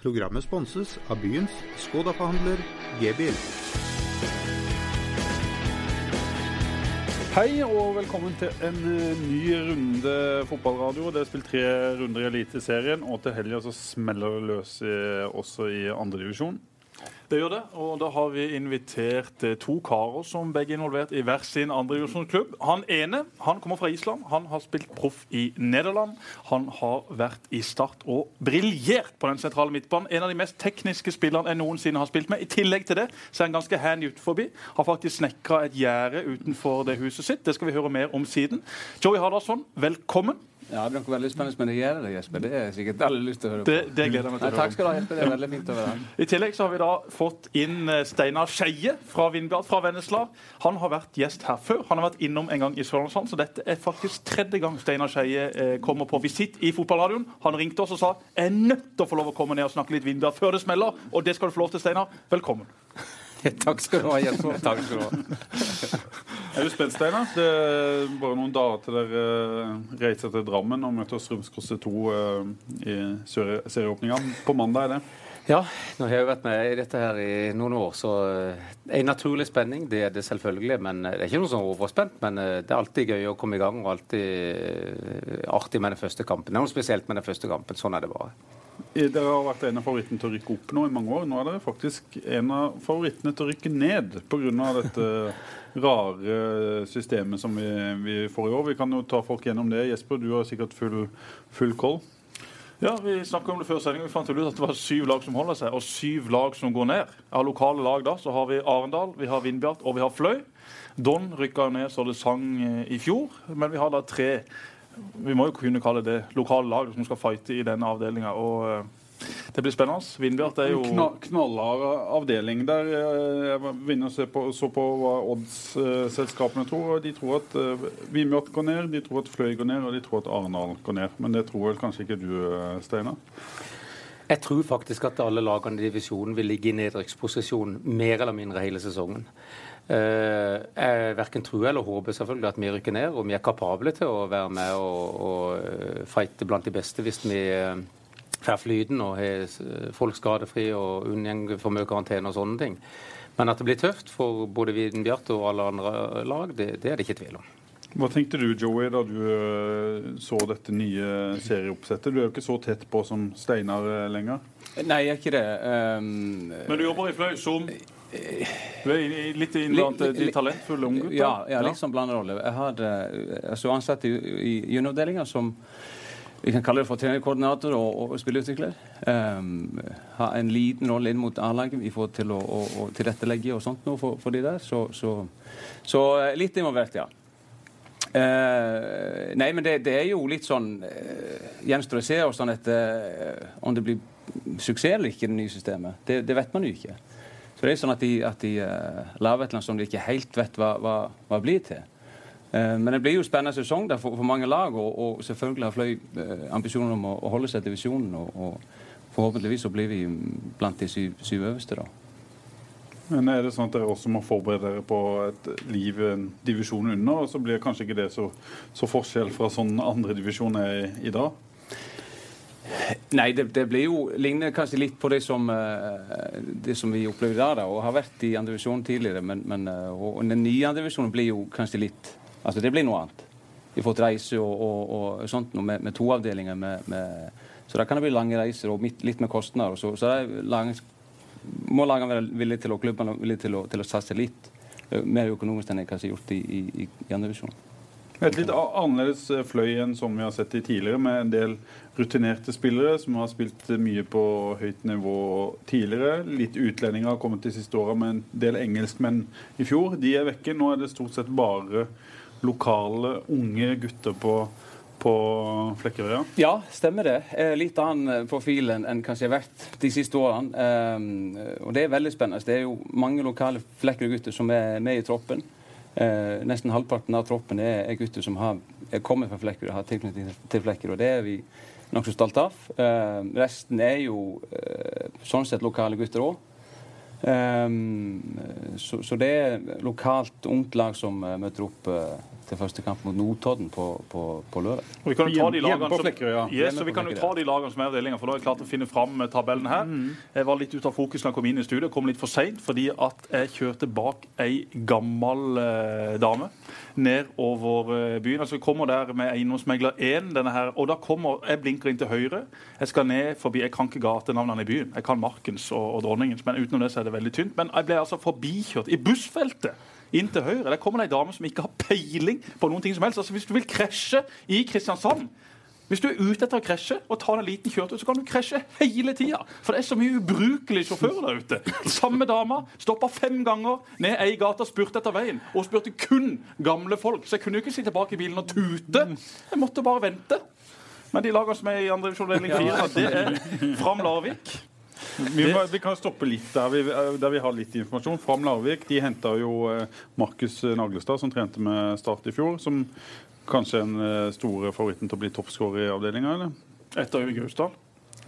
Programmet sponses av byens Skoda-forhandler G-bil. Hei og velkommen til en eh, ny runde fotballradio. Det er spilt tre runder i Eliteserien, og til helga så smeller det løs i, også i andredivisjon. Det gjør det, og da har vi invitert eh, to karer som begge er involvert i hver sin andredivisjonsklubb. Han ene han kommer fra Island. Han har spilt proff i Nederland. Han har vært i Start og briljert på den sentrale midtbanen. En av de mest tekniske spillerne jeg noensinne har spilt med. I tillegg til det så er han ganske handy utenfor. Har faktisk snekra et gjerde utenfor det huset sitt. Det skal vi høre mer om siden. Joey Hardarson, velkommen. Ja, det blir veldig spennende med det gjør det, Jesper. Det er sikkert alle lyst til å høre på. Det, det gleder jeg meg til høre. Takk skal du ha, Jesper. Det er veldig fint å være her. I tillegg så har vi da fått inn eh, Steinar Skeie fra Vindbjart fra Vennesla. Han har vært gjest her før. Han har vært innom en gang i Sørlandsland, så dette er faktisk tredje gang Steinar Skeie eh, kommer på visitt i fotballradioen. Han ringte oss og sa jeg er nødt til å få lov å komme ned og snakke litt Vindbjart før det smeller, og det skal du få lov til, Steinar. Velkommen. Takk skal du ha, Jesper. Takk skal du ha. Er du spent, Steinar? Det er bare noen dager til dere eh, reiser til Drammen og møter Strømsgodset 2 eh, i serie- serieåpninga. På mandag er det. Ja, nå har jeg vært med i dette her i noen år, så eh, en naturlig spenning, det er det selvfølgelig. Men det er ikke noe sånn overspent, men det er alltid gøy å komme i gang og alltid artig med den første kampen. Det er noe spesielt med den første kampen. Sånn er det bare. Dere har vært en av favorittene til å rykke opp nå i mange år. Nå er dere faktisk en av favorittene til å rykke ned pga. dette rare systemet som vi, vi får i år. Vi kan jo ta folk gjennom det. Jesper, du har sikkert full, full koll. Ja, Vi snakket om det før sending, vi fant ut at det var syv lag som holder seg, og syv lag som går ned. Av lokale lag da, så har vi Arendal, vi har Vindbjart og vi har Fløy. Don rykka ned så det sang eh, i fjor, men vi har da tre vi må jo kunne kalle det lokale lag som skal fighte i denne avdelinga. Og eh, det blir spennende. Vindbjart er jo Kna- Knallhard avdeling der. eh, Jeg var inne og så på, så på hva odds-selskapene tror. og De tror at uh, Vindbjart går ned, de tror at Fløy går ned, og de tror at Arendal går ned. Men det tror vel kanskje ikke du, eh, Steinar? Jeg tror faktisk at alle lagene i divisjonen vil ligge i nedrykksposisjon mer eller mindre hele sesongen. Eh, jeg verken tror eller håper selvfølgelig at vi rykker ned, og vi er kapable til å være med og, og eh, fighte blant de beste hvis vi eh, og har folk skadefri og unngår for mye karantene og sånne ting. Men at det blir tøft for både Viden Vindbjart og alle andre lag, det, det er det ikke tvil om. Hva tenkte du, Joey, da du eh, så dette nye serieoppsettet? Du er jo ikke så tett på som Steinar eh, lenger. Nei, jeg er ikke det. Um, Men du jobber i Fløy som Du er litt innblandet Litt- de talentfulle unggutter? Ja, ja, liksom blandet rolle. Jeg hadde altså ansatt i, i junioravdelinga som vi kan kalle det for trenerkoordinator og, og spillerutvikler. Um, ha en liten rolle inn mot A-laget i forhold til å, å, å tilrettelegge og sånt noe for, for de der. Så, så, så eh, litt involvert, ja. Uh, nei, men det, det er jo litt sånn uh, Gjenstår å se sånn etter uh, om det blir suksess eller ikke, det nye systemet. Det, det vet man jo ikke. Så det er sånn at de, at de uh, lager et eller annet som de ikke helt vet hva, hva, hva blir til. Eh, men det blir jo spennende sesong der for, for mange lag, og, og selvfølgelig har Fløy uh, ambisjoner om å, å holde seg til divisjonen. Og, og forhåpentligvis så blir vi blant de syv, syv øverste, da. Men er det sånn at dere også må forberede dere på et liv en divisjon under, og så blir kanskje ikke det så, så forskjell fra sånn andredivisjon er i, i dag? Nei, det, det blir jo ligner kanskje litt på det som, eh, det som vi opplever i dag, da, og har vært i andre divisjon tidligere. Men, men eh, og, og den nye andre divisjonen blir jo kanskje litt Altså, det blir noe annet. Vi får reise og, og, og sånt noe med, med to avdelinger. Med, med, så da kan det bli lange reiser og mitt, litt med kostnader. Så, så lange, må lagene være villige til å klubbene villige til til å satse litt mer økonomisk enn jeg har gjort i, i, i, andre. Et litt annerledes fløy enn som vi har sett i tidligere, med en del rutinerte spillere som har spilt mye på høyt nivå tidligere. Litt utlendinger har kommet de siste åra med en del engelskmenn i fjor. De er vekke. Nå er det stort sett bare lokale, unge gutter på, på Flekkerøya. Ja, stemmer det. Eh, Litt annen profil enn kanskje jeg har vært de siste årene. Um, og det er veldig spennende. Det er jo mange lokale Flekkerøy-gutter som er med i troppen. Uh, nesten halvparten av troppen er, er gutter som har, er kommet fra Flekkerøy har tilknytning til Flekkerøy. Det er vi nokså stolte av. Uh, resten er jo uh, sånn sett lokale gutter òg. så, så det er lokalt ungt lag som eh, møter opp eh, til første kamp mot Notodden på, på, på lørdag. Vi kan jo ta de lagene som, yes, vi kan jo ta de lagene som er i avdelinga, for da har jeg klart å finne fram eh, tabellen her. Jeg var litt ute av fokus da jeg kom inn i studio, kom litt for seint fordi at jeg kjørte bak ei gammel eh, dame ned over eh, byen. Altså Vi kommer der med eiendomsmegler 1, denne her, og da kommer Jeg blinker inn til høyre. Jeg skal ned forbi Jeg kan ikke gatenavnene i byen. Jeg kan Markens og, og Dronningens, men utenom det så er det veldig tynt. Men jeg ble altså forbikjørt i bussfeltet. Inn til høyre. Der kommer det ei dame som ikke har peiling på noen ting som helst. Altså Hvis du vil krasje i Kristiansand hvis du er ute etter å krasje og tar en liten kjørtur, så kan du krasje hele tida. For det er så mye ubrukelige sjåfører der ute. Samme dama stoppa fem ganger ned ei gate og spurte etter veien. Og spurte kun gamle folk. Så jeg kunne jo ikke sitte bak i bilen og tute. Jeg måtte bare vente. Men de lagene som er i andre divisjon avdeling fire, det er Fram Larvik. Vi, vi kan stoppe litt der vi, der vi har litt informasjon. Fram Larvik de henta jo eh, Markus Naglestad, som trente med Start i fjor. Som kanskje er den eh, store favoritten til å bli toppskårer i avdelinga, eller? Etter Øyvind Gausdal.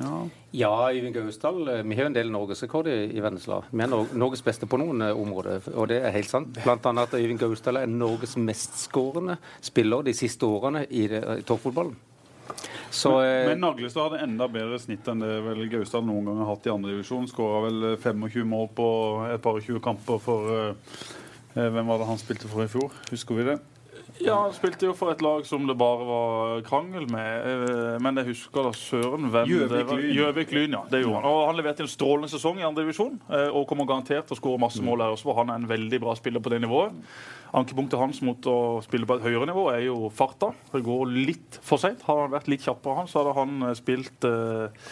Ja. Ja, Øyvind Gausdal. eh, Vi har en del norgesrekord i, i Vennesla. Vi er no Norges beste på noen områder, og det er helt sant. Blant annet at Øyvind Gausdal er Norges mestskårende spiller de siste årene i, i toppfotballen. Så men, Men Naglestad hadde enda bedre snitt enn det vel Gaustad noen gang har hatt i andredivisjon. Skåra vel eh, 25 mål på et par og 20 kamper for eh, eh, Hvem var det han spilte for i fjor? Husker vi det? Ja, han spilte jo for et lag som det bare var krangel med. eh, Men jeg husker da søren hvem. Gjøvik Lyn. ja, det gjorde han. Og han leverte en strålende sesong i andredivisjon og kommer garantert til å skåre masse mål her også, for han er en veldig bra spiller på det nivået. Ankepunktet hans mot å spille på et høyere nivå er jo farta. Det går litt for seint. Hadde han vært litt kjappere, han, så hadde han eh, spilt eh,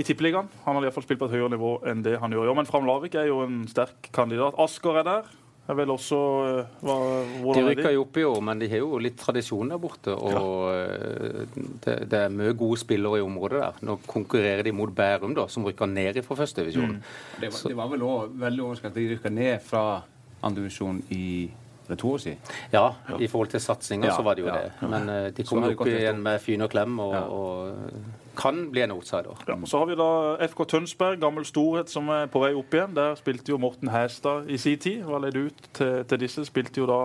i Tippeligaen. Han hadde i hvert fall spilt på et høyere nivå enn det han gjør. Ja, men Fram Larvik er jo en sterk kandidat. Asker er der. Er vel også eh, hva, de er rykker jo opp i år, men de har jo litt tradisjon der borte. Og ja. det, det er mye gode spillere i området der. Nå konkurrerer de mot Bærum, da, som rykker ned fra første Mm. Det var, det var vel også veldig overraskende at de rykka ned fra andredivisjon i det to år siden. Ja, i forhold til satsinga Ja, så var det jo ja. det. Men eh, de kom opp igjen med Fyn og Klem, og, og kan bli en outsider. Ja, så har vi da FK Tønsberg, gammel storhet, som er på vei opp igjen. Der spilte jo Morten Hæstad i sin tid. Var ledd ut til, til disse. Spilte jo da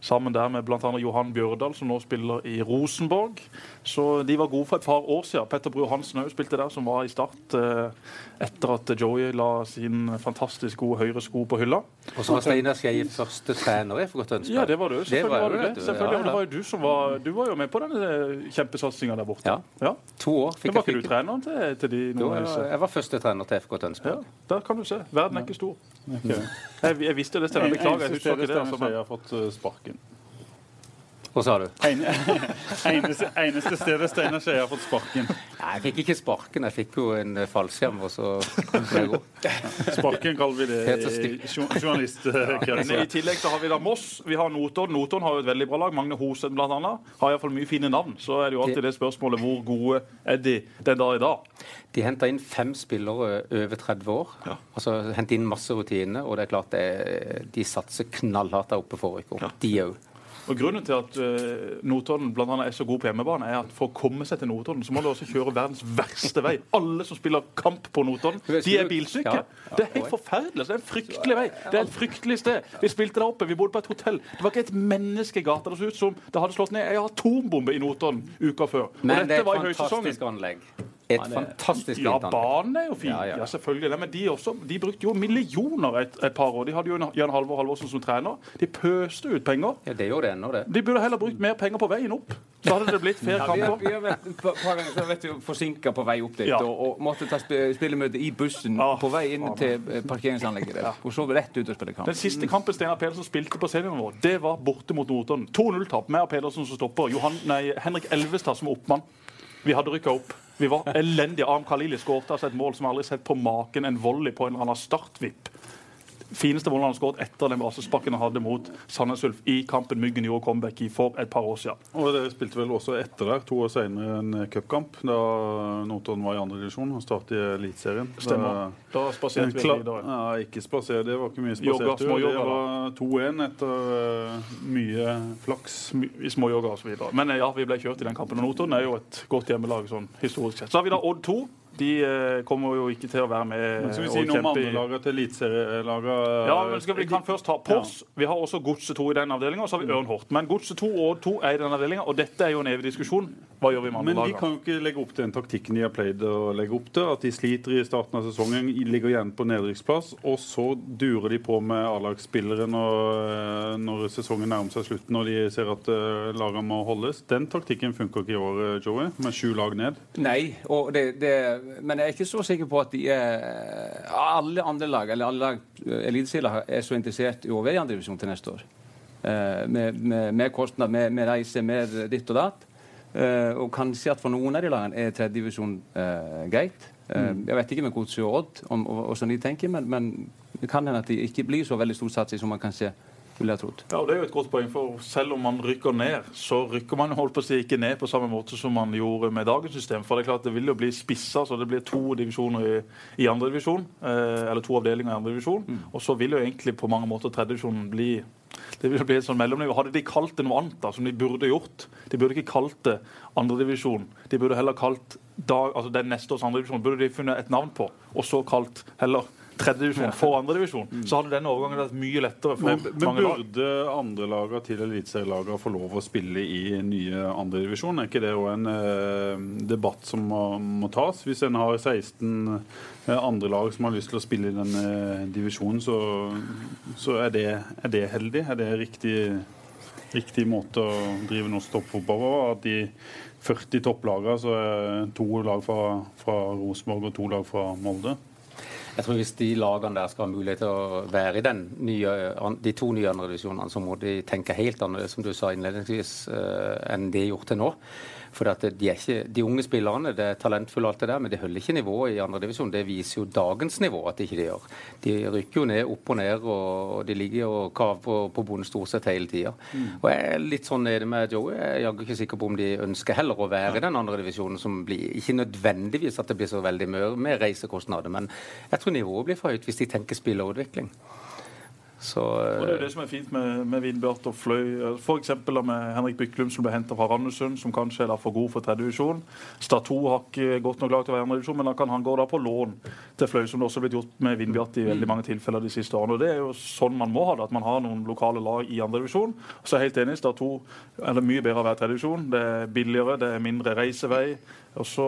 sammen der med bl.a. Johan Bjørdal, som nå spiller i Rosenborg. Så de var gode for et par år siden. Petter Bru Hansen òg spilte der, som var i Start eh, etter at Joey la sin fantastisk gode høyre sko på hylla. Og så var Steinar Skei første trener i FK Tønsberg. Ja, det var du. Selvfølgelig var var du det. Selvfølgelig, Ja, ja. det var jo du som var Du var jo med på denne kjempesatsinga der borte. Ja. ja. To år fikk Men var ikke du treneren til, til de av jeg, var, jeg var første trener til FK Ja, Tønsberg. der kan du se. Verden er ikke stor. Jeg, jeg visste det, Steinar. Beklager. Jeg husker ikke det. Altså, jeg har fått eh, sparken. Hva sa du? En, eneste, eneste stedet Steinar Skeie har fått sparken. Nei, jeg fikk ikke sparken. Jeg fikk jo en eh, fallskjerm, og så kunne jeg gå. Sparken kaller vi det i journalistkretsen. I tillegg så har vi da Moss. Vi har Notodden. Notodden har jo et veldig bra lag. Magne Hosen blant annet. Har iallfall mye fine navn. Så er det jo alltid det spørsmålet hvor gode er de den dag i dag. De henta inn fem spillere over 30 år. Altså henter inn masse rutiner, og det er klart det, de satser knallhardt der oppe for å rykke opp. De òg. Og Grunnen til at uh, Notodden blant annet er så god på hjemmebane, er at for å komme seg til Notodden, så må du også kjøre verdens verste vei. Alle som spiller kamp på Notodden, de er bilsyke. Det er helt forferdelig. Det er en fryktelig vei. Det er et fryktelig sted. Vi spilte der oppe, vi bodde på et hotell. Det var ikke et menneske i gata. Det så ut som det hadde slått ned en atombombe i Notodden uka før. Og Men det dette var i høysesongen. Fantastisk anlegg. Et fantastisk Ja, fint anlegg. banen er jo fin. Ja, Ja, ja. selvfølgelig. det, Men de, også, de brukte jo millioner et, et par år. De hadde jo en- Jan Halvor Halvorsen som trener. De pøste ut penger. Ja, det gjorde det ennå, det. De burde heller brukt mer penger på veien opp. Så hadde det blitt fair Ja, vi, har, kamper. vi har vært et par ganger forsinka på vei opp dit Ja. og, og måtte ta sp spillemøte i bussen Ah, på vei inn til eh, parkeringsanlegget der. Og så rett ut og spille kamp. Den siste kampen Steinar Pedersen spilte på seniornivå, det var borte mot Notodden. 2-0-tap. med Pedersen som stopper. Johan, nei, Henrik Elvestad som oppmann. Vi hadde rykka opp. Vi var elendige. Arm Khalili skåret altså et mål som aldri sett på maken. En volley på en eller annen startvipp. Fineste målet han skåret etter den basesparken han hadde mot Sandnes Ulf i kampen Myggen gjorde comeback i for et par år siden. Og det spilte vel også etter der, to år senere, en cupkamp da Notodden var i andre divisjon og startet i Eliteserien. Stemmer. Da spaserte vi videre. Ja, ikke spaserte. det var ikke mye spasertur. Det da. var 2-1 etter uh, mye flaks. i småjogger og så videre. Men eh, ja, vi ble kjørt i den kampen. Og Notodden er jo et godt hjemmelag sånn historisk sett. Så har vi da Odd 2. de eh, kommer jo ikke til å være med men Skal vi si noe om andre lagene til eliteserielagene? Ja, men skal vi kan først ta Pors. Ja. Vi har også Godset 2 i den avdelinga, og så har vi Ørn Hort. Men Godset 2 og 2 er i den avdelinga, og dette er jo en evig diskusjon. Hva gjør vi med andre Men de kan jo ikke legge opp til den taktikken de har pleid å legge opp til. At de sliter i starten av sesongen, ligger igjen på nedrykksplass, og så durer de på med A-lagsspillere når, eh, når, sesongen nærmer seg slutten og de ser at uh, lagene må holdes. Den taktikken funker ikke i år, Joey, med sju lag ned. Nei, det, det, men jeg er ikke så sikker på at de er, alle andre lag eller alle lag, eh, eliteserielag er så interessert i å være i andredivisjon til neste år. Uh, med, med, med kostnad, med, med reise, med ditt og datt. Uh, og kanskje at for noen av de lagene er tredjedivisjon uh, greit. Mm. Jeg vet ikke med Godset og Odd om hvordan de tenker, men, men, det kan hende at de ikke blir så veldig stor satsing som man kanskje ville jeg trodd. Ja, og Det er jo et godt poeng, for selv om man rykker ned, så rykker man holdt på å si ikke ned på samme måte som man gjorde med dagens system. For det er klart det vil jo bli spissa, så det blir to divisjoner i, i andredivisjon. Eh, eller to avdelinger i andredivisjon. Mm. Og så vil jo egentlig på mange måter tredjedivisjonen bli det vil bli et sånn mellomnivå. Hadde de kalt det noe annet, da, som de burde gjort De burde ikke kalt det andredivisjon. De burde heller kalt dag, altså den neste års andredivisjon burde de funnet et navn på, og så kalt heller tredjedivisjon for andredivisjon, mm. så hadde denne overgangen vært mye lettere. for Men, men burde andrelagene til eliteserielagene få lov å spille i nye andredivisjon? Er ikke det òg en eh, debatt som må, må, tas? Hvis en har 16 eh, andre lag som har lyst til å spille i denne eh, divisjonen, så, så er, det, er, det, heldig? Er det riktig, riktig måte å drive norsk toppfotball på? At de 40 topplagene så er to lag fra, fra Rosenborg og to lag fra Molde? Jeg tror Hvis de lagene der skal ha mulighet til å være i nye, de to nye andre divisjonene, så må de tenke helt annerledes som du sa innledningsvis, eh, enn de har gjort til nå. For de, ikke, de, unge spillerne det er talentfulle, alt det der, men de holder ikke nivået i andredivisjon. Det viser jo dagens nivå at de ikke de gjør. De rykker jo ned opp og ned, og de ligger og kaver på, på bonden stort sett hele tida. Mm. Og jeg er litt sånn nede med Joey. Jeg er ikke sikker på om de ønsker heller å være i den andre divisjonen som blir Ikke nødvendigvis at det blir så veldig mye med reisekostnader, men jeg tror nivået blir for høyt hvis de tenker spillerutvikling. Så, og Det er jo det som er fint med, med Vindbjart og Fløy. F.eks. med Henrik Byklum som ble henta fra Randesund, som kanskje er for god for tredje divisjon. Stad 2 har ikke godt nok lag til å være andre divisjon, men da kan han gå da på lån til Fløy, som det også har blitt gjort med Vindbjart i veldig mange tilfeller de siste årene. Og Det er jo sånn man må ha det, at man har noen lokale lag i andre divisjon. Så er jeg helt enig, Stad 2 er det mye bedre å være tredje divisjon. Det er billigere, det er mindre reisevei. Og så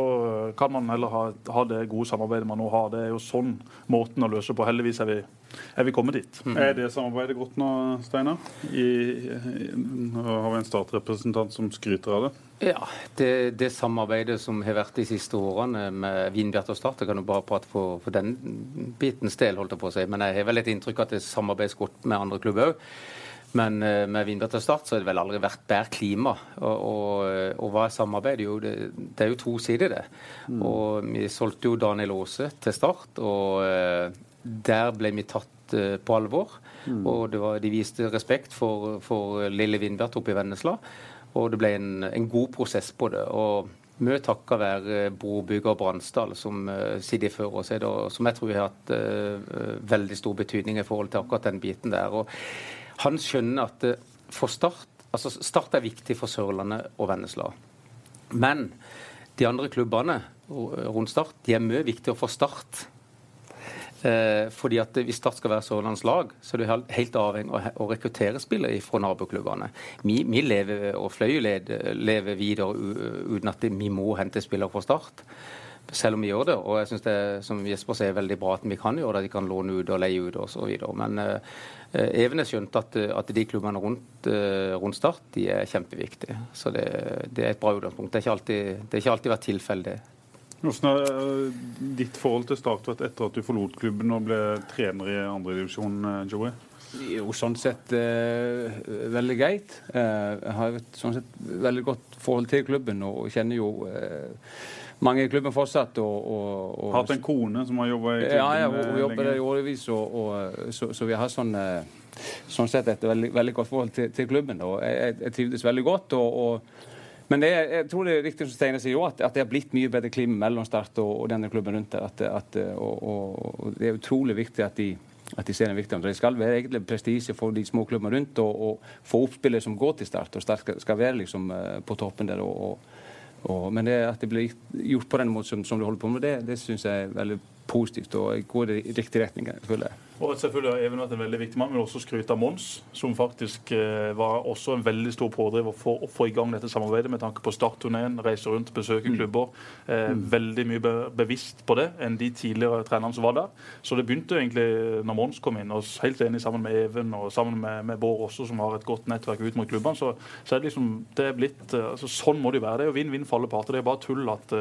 kan man heller ha, ha, det gode samarbeidet man nå har. Det er jo sånn måten å løse på. Heldigvis er vi, er vi komme dit. Mm. Er det samarbeidet godt nå, Steinar? Har vi en startrepresentant som skryter av det. Ja, det, det, samarbeidet som har vært de siste årene med Vinbjart og Start, jeg kan jo bare prate for, for den bitens del, holdt jeg på å si. Men jeg har vel et inntrykk at det samarbeides godt med andre klubber òg. Men uh, med Vindbjart og Start så har det vel aldri vært bedre klima. Og, og, og hva er samarbeid? Jo, det, det, er jo to sider, det. Mm. Og vi solgte jo Daniel Aase til Start, og uh, der ble vi tatt uh, på alvor. Mm. Og var, de viste respekt for, for lille Vindbjart oppe i Vennesla. Og det ble en, en god prosess på det. og mye takket være brobygger Bransdal, som uh, sitter før oss, og som jeg tror har hatt uh, veldig stor betydning i forhold til akkurat den biten der. Og han skjønner at uh, for Start altså Start er viktig for Sørlandet og Vennesla. Men de andre klubbene rundt Start de er mye viktigere for Start. Eh, fordi at Hvis Start skal være Sørlandets lag, så er du helt avhengig av å rekruttere spillere fra naboklubbene. Vi, vi lever, og Fløy lever videre uten at vi må hente spillere fra Start selv om vi gjør det. Og jeg syns det som Jesper sier, er veldig bra at vi kan gjøre det. De kan låne ut og leie ut osv. Men uh, Evenes skjønte at, at, de klubbene rundt, uh, rundt, Start de er kjempeviktige. Så det, det, er et bra utgangspunkt. Det har ikke alltid, alltid vært tilfeldig. Hvordan har ditt forhold til Start etter at du forlot klubben og ble trener i andredivisjon, Joey? Jo, sånn sett eh, veldig greit. Eh, jeg har et sånn sett veldig godt forhold til klubben og kjenner jo eh, mange i klubben fortsatt. Og, og, og Hatt en kone som har jobba i klubben ja, ja, hun jobber der i årevis. Så, så, vi har sånn, eh, sånn sett et veldig, veldig godt forhold til, til klubben. Og jeg, jeg trivdes veldig godt. og men det jeg tror det er riktig som Steine sier, at, at, det har blitt mye bedre klima mellom Start og, og, denne klubben rundt der. At, at, og, og, Det er utrolig viktig at de, at de ser den viktige. Det skal være egentlig prestisje for de små klubbene rundt og, få oppspillere som går til Start. Og Start skal, skal være liksom uh, på toppen der. men det, at det blir gjort på den måten som, som du holder på med, det, det syns jeg er veldig positivt og går i riktig retning. føler jeg. Og selvfølgelig har Even vært en veldig viktig mann, men også skryte av Mons, som faktisk eh, var også en veldig stor pådriver for å få i gang dette samarbeidet med tanke på startturneen, reise rundt, besøke mm. klubber. Eh, mm. Veldig mye bevisst på det enn de tidligere trenerne som var der. Så det begynte egentlig når Mons kom inn, og helt enig sammen med Even og sammen med, med Bård også, som har et godt nettverk ut mot klubbene. Så, så er det liksom det er blitt eh, altså, Sånn må det jo være. Det er jo vinn-vinn for alle parter. Det er bare tull at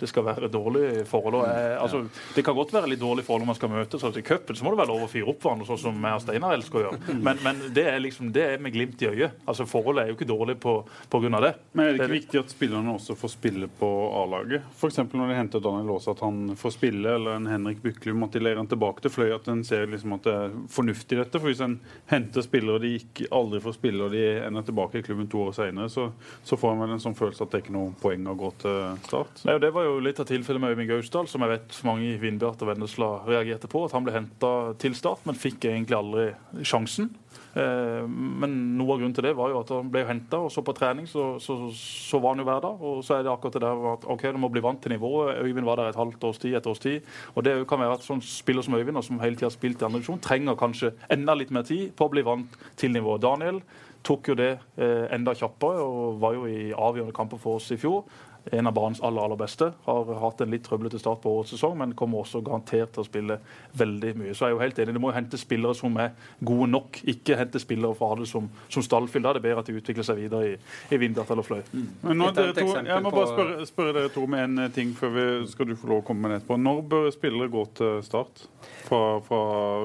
det skal være dårlige forhold. Og, eh, altså, det kan godt være litt dårlig forhold når man skal møtes. I cupen så må det være lov å fyre opp hverandre, sånn som jeg og Steinar elsker å gjøre. Men, men, det er liksom, det er med glimt i øyet. Altså Forholdet er jo ikke dårlig pga. det. Men er det ikke det, viktig at spillerne også får spille på A-laget? F.eks. når de henter Daniel Aase, at han får spille, eller en Henrik Byklum, at de leier han tilbake til Fløy. At en ser liksom at det er fornuftig dette. For hvis en henter spillere og de ikke, aldri får spille, og de ender tilbake i klubben to år senere, så, så får en vel en sånn følelse at det er ikke noe poeng å gå til start. Nei, det var jo litt av tilfellet med Øyvind Gausdal, som jeg vet mange i Vindbjart og Vennesla reagerte på. At han ble henta til start, men fikk egentlig aldri sjansen. Eh, men noe av grunnen til det var jo at han ble henta, og så på trening så, så, så, var han jo hver dag. Og så er det akkurat det der at ok, du må bli vant til nivået. Øyvind var der et halvt års tid, et års tid. Og det kan være at sånn spiller som Øyvind, og som hele tida har spilt i andre divisjon, trenger kanskje enda litt mer tid på å bli vant til nivået. Daniel tok jo det eh, enda kjappere og var jo i avgjørende kamper for oss i fjor en av banens aller aller beste. Har hatt en litt trøblete start på årets sesong, men kommer også garantert til å spille veldig mye. Så jeg er jo helt enig. Det må jo hente spillere som er gode nok, ikke hente spillere fra det som, som stallfyll. Da er det bedre at de utvikler seg videre i, i Vindert eller Fløy. Mm. Men nå, to, jeg må bare spørre, spørre, dere to med en ting før vi skal du få lov å komme med etterpå. Når bør spillere gå til start fra, fra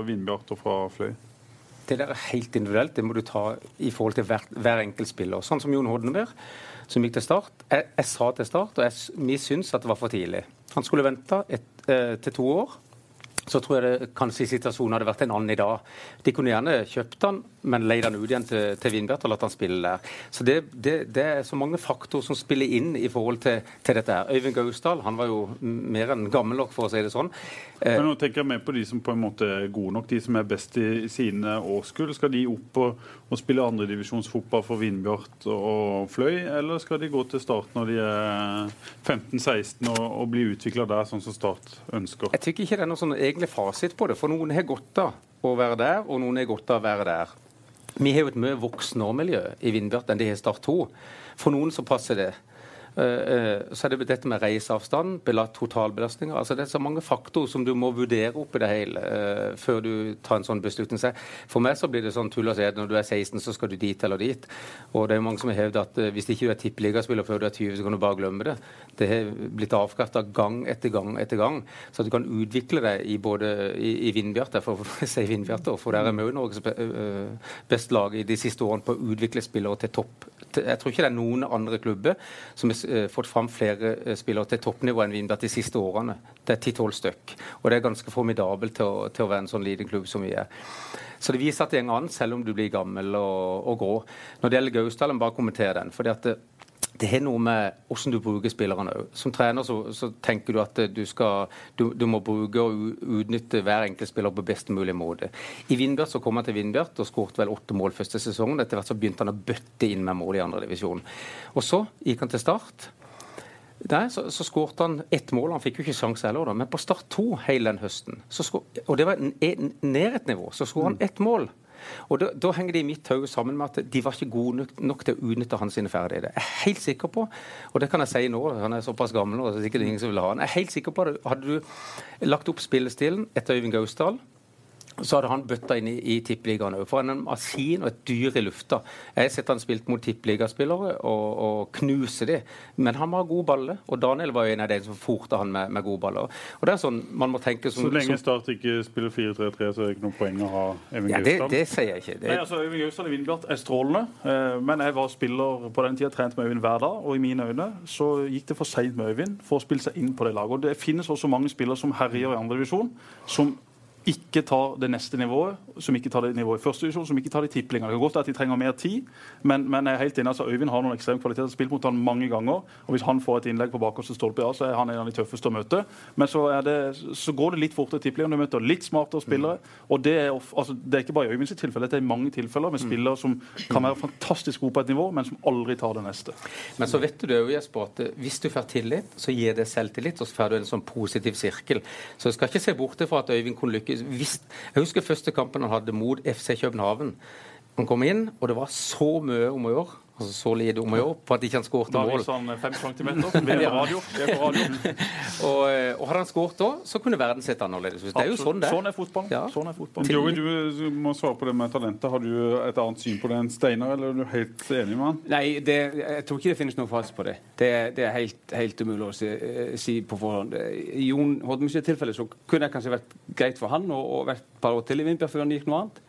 Vindbjart og fra Fløy? Det der er helt individuelt. Det må du ta i forhold til hver, hver enkelt spiller. Sånn som Jon Hodneberg som gikk til start. Jeg, jeg sa til start, og jeg, vi syns at det var for tidlig. Han skulle vente et, eh, til to år så tror jeg det kanskje situasjonen hadde vært en annen i dag. De kunne gjerne kjøpt han, men leid han ut igjen til, til Vindbjart og latt han spille der. Så det, det, det, er så mange faktorer som spiller inn i forhold til, til dette her. Øyvind Gausdal han var jo mer enn gammel nok, for å si det sånn. Eh, men nå tenker jeg mer på de som på en måte er gode nok, de som er best i sine årskull. Skal de opp og, og spille andredivisjonsfotball for Vindbjart og Fløy, eller skal de gå til Start når de er 15-16 og, og bli utvikla der, sånn som Start ønsker? Jeg tykker ikke det er noe sånn egentlig fasit på det. For noen har godt av å være der, og noen har godt av å være der. Vi har jo et mye voksnere i Vindbjart enn det har Start 2. For noen så passer det. Eh, eh, så er det dette med reiseavstand, totalbelastninger. altså Det er så mange faktorer som du må vurdere oppi det hele uh, før du tar en sånn beslutning. For meg så blir det sånn tull å si at når du er 16, så skal du dit eller dit. Og det er mange som har hevdet at hvis ikke du er tippeligaspiller før du er 20, så kan du bare glemme det. Det har blitt avkreftet gang etter gang etter gang. Så at du kan utvikle deg i både i, i Vindbjarte, for å si Vindbjarte, for der er vi jo Norges beste lag i de siste årene på å utvikle spillere til topp. Jeg tror ikke det er noen andre klubber som er Eh, fått fram flere eh, spillere til toppnivå enn Vindbjart de siste årene. Det er ti-tolv stykk. Og det er ganske formidabelt til å, til å, være en sånn liten klubb som vi er. Så det viser at det går an, selv om du blir gammel og, og grå. Når det gjelder Gausdal, bare kommentere den. fordi at eh, det har noe med hvordan du bruker spillerne òg. Som trener så, så, tenker du at du, skal, du, du, må bruke og utnytte hver enkelt spiller på best mulig måte. I Vindbjart så kom han til Vindbjart og skåret vel åtte mål første sesongen. Etter hvert så begynte han å bøtte inn med mål i andredivisjon. Og så gikk han til Start. Der så, så skåret han ett mål. Han fikk jo ikke sjanse heller, da. men på Start to hele den høsten, skår, og det var ned et nivå, så skåret han ett mål. Og da, da, henger det i mitt hode sammen med at de var ikke gode nok, nok til å utnytte hans ferdigheter. Jeg er helt sikker på, og det kan jeg si nå, han er såpass gammel nå, så sikkert ingen som vil ha han. Jeg er helt sikker på at hadde du lagt opp spillestilen etter Øyvind Gausdal så hadde han bøtta inn i, i tippeligaen òg. For han er en maskin og et dyr i lufta. Jeg har sett han spilt mot tippeligaspillere og, og knuse de. Men han var god balle, og Daniel var jo en av de som forte han med, med gode baller. Og det er sånn man må tenke som, Så lenge Start ikke spiller 4-3-3, så er det ikke noe poeng å ha Even ja, det, det, sier jeg ikke. Det... Nei, altså, Even Gaustad i Vindbjart er strålende, eh, men jeg var spiller på den tida, trent med Øyvind hver dag, og i mine øyne så gikk det for seint med Øyvind for å spille seg inn på det laget. Og Det finnes også mange spillere som herjer i andredivisjon, som ikke tar det neste nivået, som ikke tar det nivået i første divisjon, som ikke tar det i tippeligaen. Det kan godt være at de trenger mer tid, men, men jeg er helt enig, altså Øyvind har noen ekstreme kvaliteter. Spilt mot han mange ganger. og Hvis han får et innlegg på bakerste stolpe, ja, så er han en av de tøffeste å møte. Men så, det, så går det litt fortere i tippeligaen. Du møter litt smartere spillere. og Det er, altså, det er ikke bare i Øyvinds tilfelle, det er mange tilfeller med spillere som kan være fantastisk gode på et nivå, men som aldri tar det neste. Men så vet du jo, Jesper, at eh, hvis du får tillit, så gir det selvtillit, og så får du en sånn positiv sirkel. Så jeg skal ikke se bort fra at Øyvind kunne lykkes. Hvis, jeg husker første kampen han hadde mot FC København. Han kom inn, og det var så mye om å gjøre. Altså så lite om å gjøre for at ikke han skårte mål. Da fem centimeter. Vi radio. Vi radio. og, og, hadde han skåret da, så kunne verden sett annerledes ut. Det er jo sånn det Sånn er fotball. Ja. Sånn er fotball. Joey, du må svare på det med talentet. Har du et annet syn på det enn Steinar, eller er du helt enig med han? Nei, det, jeg tror ikke det finnes noe fast på det. Det, det er helt, helt, umulig å si, eh, si, på forhånd. I Jon Hodmus' tilfelle så kunne det kanskje vært greit for han å vært et par år til i Vindbjørn før han gikk noe annet.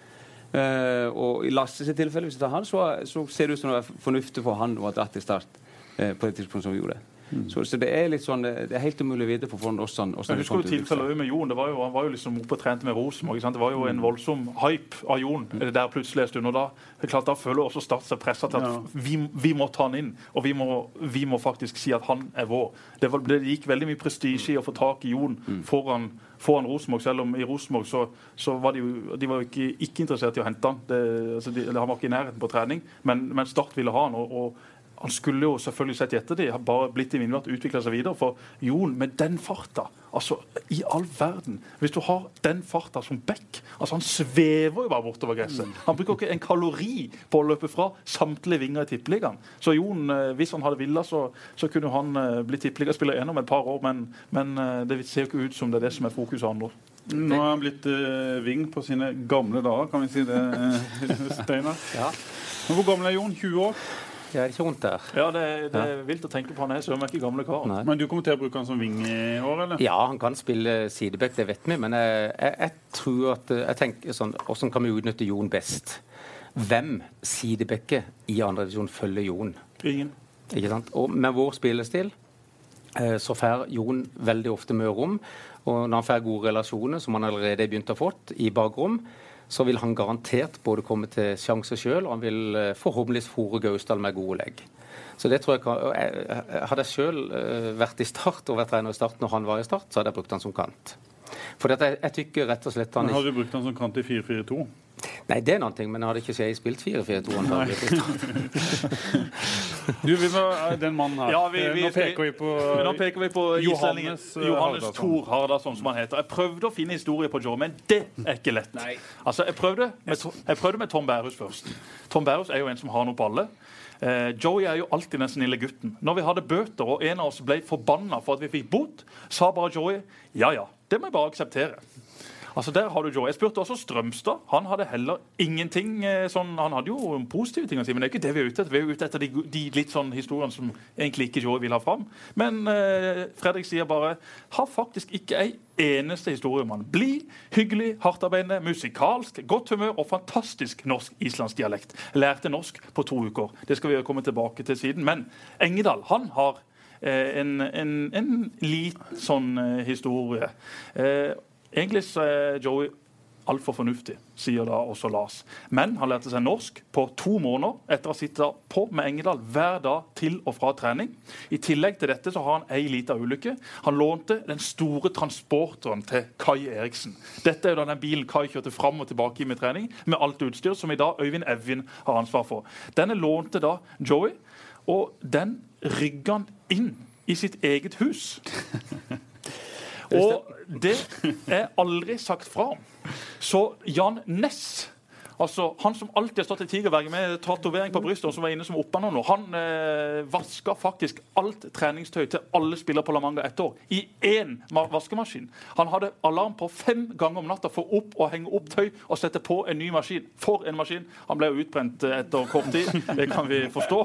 Uh, og I Lasse sitt tilfelle hvis jeg tar han, så, så, ser det ut som det er fornuftig for han å ha dratt til start uh, på det tidspunktet som vi gjorde. Mm. Så, så, det er litt sånn, det er helt umulig å vite for Fond hvordan, hvordan Husker du tilfellet med Jon? Det var jo, han var jo liksom oppe og trente med Rosenborg. Det var jo en mm. voldsom hype av Jon mm. der plutselig en stund. og Da det er klart, da føler også Start seg pressa til at ja. vi, vi, må ta han inn. Og vi må, vi må, faktisk si at han er vår. Det, var, det gikk veldig mye prestisje i å få tak i Jon mm. foran foran Rosenborg, selv om i Rosenborg så, så, var de jo, de var jo ikke, ikke, interessert i å hente han. Det, altså de, han var ikke i nærheten på trening, men, men Start ville ha han. og, og han skulle jo selvfølgelig sett i ettertid, har bare blitt i Vindbjart utvikla seg videre. For Jon, med den farta altså I all verden! Hvis du har den farta som back altså Han svever jo bare bortover gresset. Mm. Han bruker ikke en kalori på å løpe fra samtlige vinger i Tippeligaen. Så Jon, eh, hvis han hadde villet, så, så, kunne han uh, blitt tippeligaspiller gjennom et par år. Men, men uh, det ser jo ikke ut som det er det som er fokuset hans. andre. Nå har han blitt uh, Ving på sine gamle dager, kan vi si det, Steinar. Ja. Hvor gammel er Jon? 20 år? Jeg er ikke vondt der. Ja, Det, det er vilt å tenke på. Han er søren ikke gamle kar. Men du kommer til å bruke han som ving i år, eller? Ja, han kan spille sideback, det vet vi. Men jeg, jeg, jeg tror at jeg tenker sånn Hvordan kan vi utnytte Jon best? Hvem sidebacker i andredivisjon følger Jon? Ingen. Ikke sant? Og med vår spillestil eh, så får Jon veldig ofte mye rom. Og når han får gode relasjoner, som han allerede har begynt å få i bakrom, så vil han garantert både komme til sjanse sjøl, og han vil eh, forhåpentligvis fòre Gausdal med gode legg. Så det tror jeg kan, jeg, Hadde jeg sjøl eh, vært i Start og vært trener i Start når han var i Start, så hadde jeg brukt han som kant. For jeg, jeg tykker rett og slett han Men Har du brukt han som kant i 4-4-2? Nei, det er noe, men hadde ikke jeg spilt 4-4-2 Du, vi må, den mannen her. Ja, vi, vi, nå peker vi på, nå peker vi på Johannes, Johannes Thor Hardasson, som han heter. Jeg prøvde å finne historie på Joe, men det er ikke lett. Altså, jeg prøvde, med, jeg prøvde med Tom Bærhus først. Tom Bærhus er jo en som har noe på alle. Eh, Joey er jo alltid den snille gutten. Når vi hadde bøter og en av oss ble forbanna for at vi fikk bot, sa bare Joey ja ja, det må jeg bare akseptere. Altså der har du Joe. Jeg spurte også Strømstad. Han hadde heller ingenting eh, sånn, Han hadde jo positive ting å si, men det er ikke det vi er ute etter. Vi er ute etter de, de litt sånn historiene som egentlig ikke Joe vil ha fram. Men eh, Fredrik sier bare har faktisk ikke ei eneste historie om han. Blid, hyggelig, hardtarbeidende, musikalsk, godt humør og fantastisk norsk-islandsk dialekt. Lærte norsk på to uker. Det skal vi komme tilbake til siden. Men Engedal han har eh, en, en, en liten sånn eh, historie. Eh, Egentlig så er Joey altfor fornuftig, sier da også Lars. Men han lærte seg norsk på to måneder etter å ha sittet på med Engedal hver dag til og fra trening. I tillegg til dette så har han ei lita ulykke. Han lånte den store transporteren til Kai Eriksen. Dette er da den bilen Kai kjørte fram og tilbake i med trening, med alt utstyr som i dag Øyvind Evjen har ansvar for. Denne lånte da Joey, og den rygga han inn i sitt eget hus. Og det er aldri sagt fra om. Så Jan Ness Altså, Han som alltid har stått i tigerberget med tatovering på brystet, og som var inne som oppmann nå, han eh, vaska faktisk alt treningstøy til alle spillere på La Manga ett år i én vaskemaskin. Han hadde alarm på fem ganger om natta for opp å henge opp tøy og sette på en ny maskin. For en maskin! Han ble jo utbrent eh, etter kort tid, det kan vi forstå.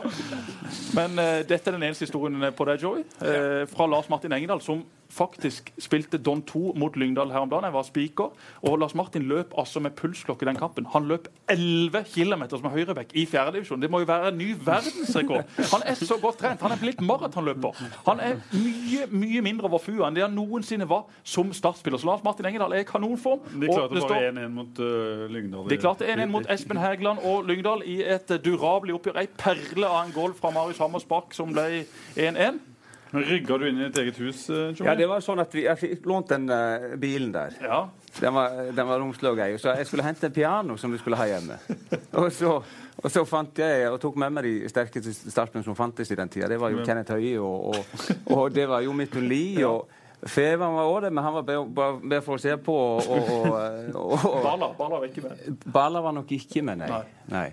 Men eh, dette er den eneste historien på deg, Joey, eh, fra Lars Martin Engedal, som faktisk spilte Don 2 mot Lyngdal her om dagen. Jeg var spiker. Og Lars Martin løp altså med pulsklokke i den kampen. Han løp 11 km som høyrebekk i fjerdedivisjon. Det må jo være en ny verdensrekord. Han er så godt trent. Han er blitt maratonløper. Han er mye mye mindre overfua enn det han noensinne var som startspiller. Så Lars Martin Engedal er i kanonform. De klarte bare 1-1 mot uh, Lyngdal. De klarte 1-1 mot Espen Hægeland og Lyngdal i et durabelig oppgjør. Ei perle av en goal fra Marius Hammers Bach som ble 1-1. Rygga du inn i ditt eget hus? Johnny? Ja, det var sånn at vi, Jeg fikk lånt den uh, bilen der. Ja. Den var, den var romslig og gøy. Så jeg skulle hente en piano som vi skulle ha hjemme. Og så, og så fant jeg og tok med meg de sterkeste startene som fantes i den tida. Det var jo Kenneth Høie, og, og, og det var jo Midtun Lie. og Fevan var òg det, men han var bare, bare for å se på. Og, og, Bala, Bala var ikke med. Bala var nok ikke med, nei. Nei. nei.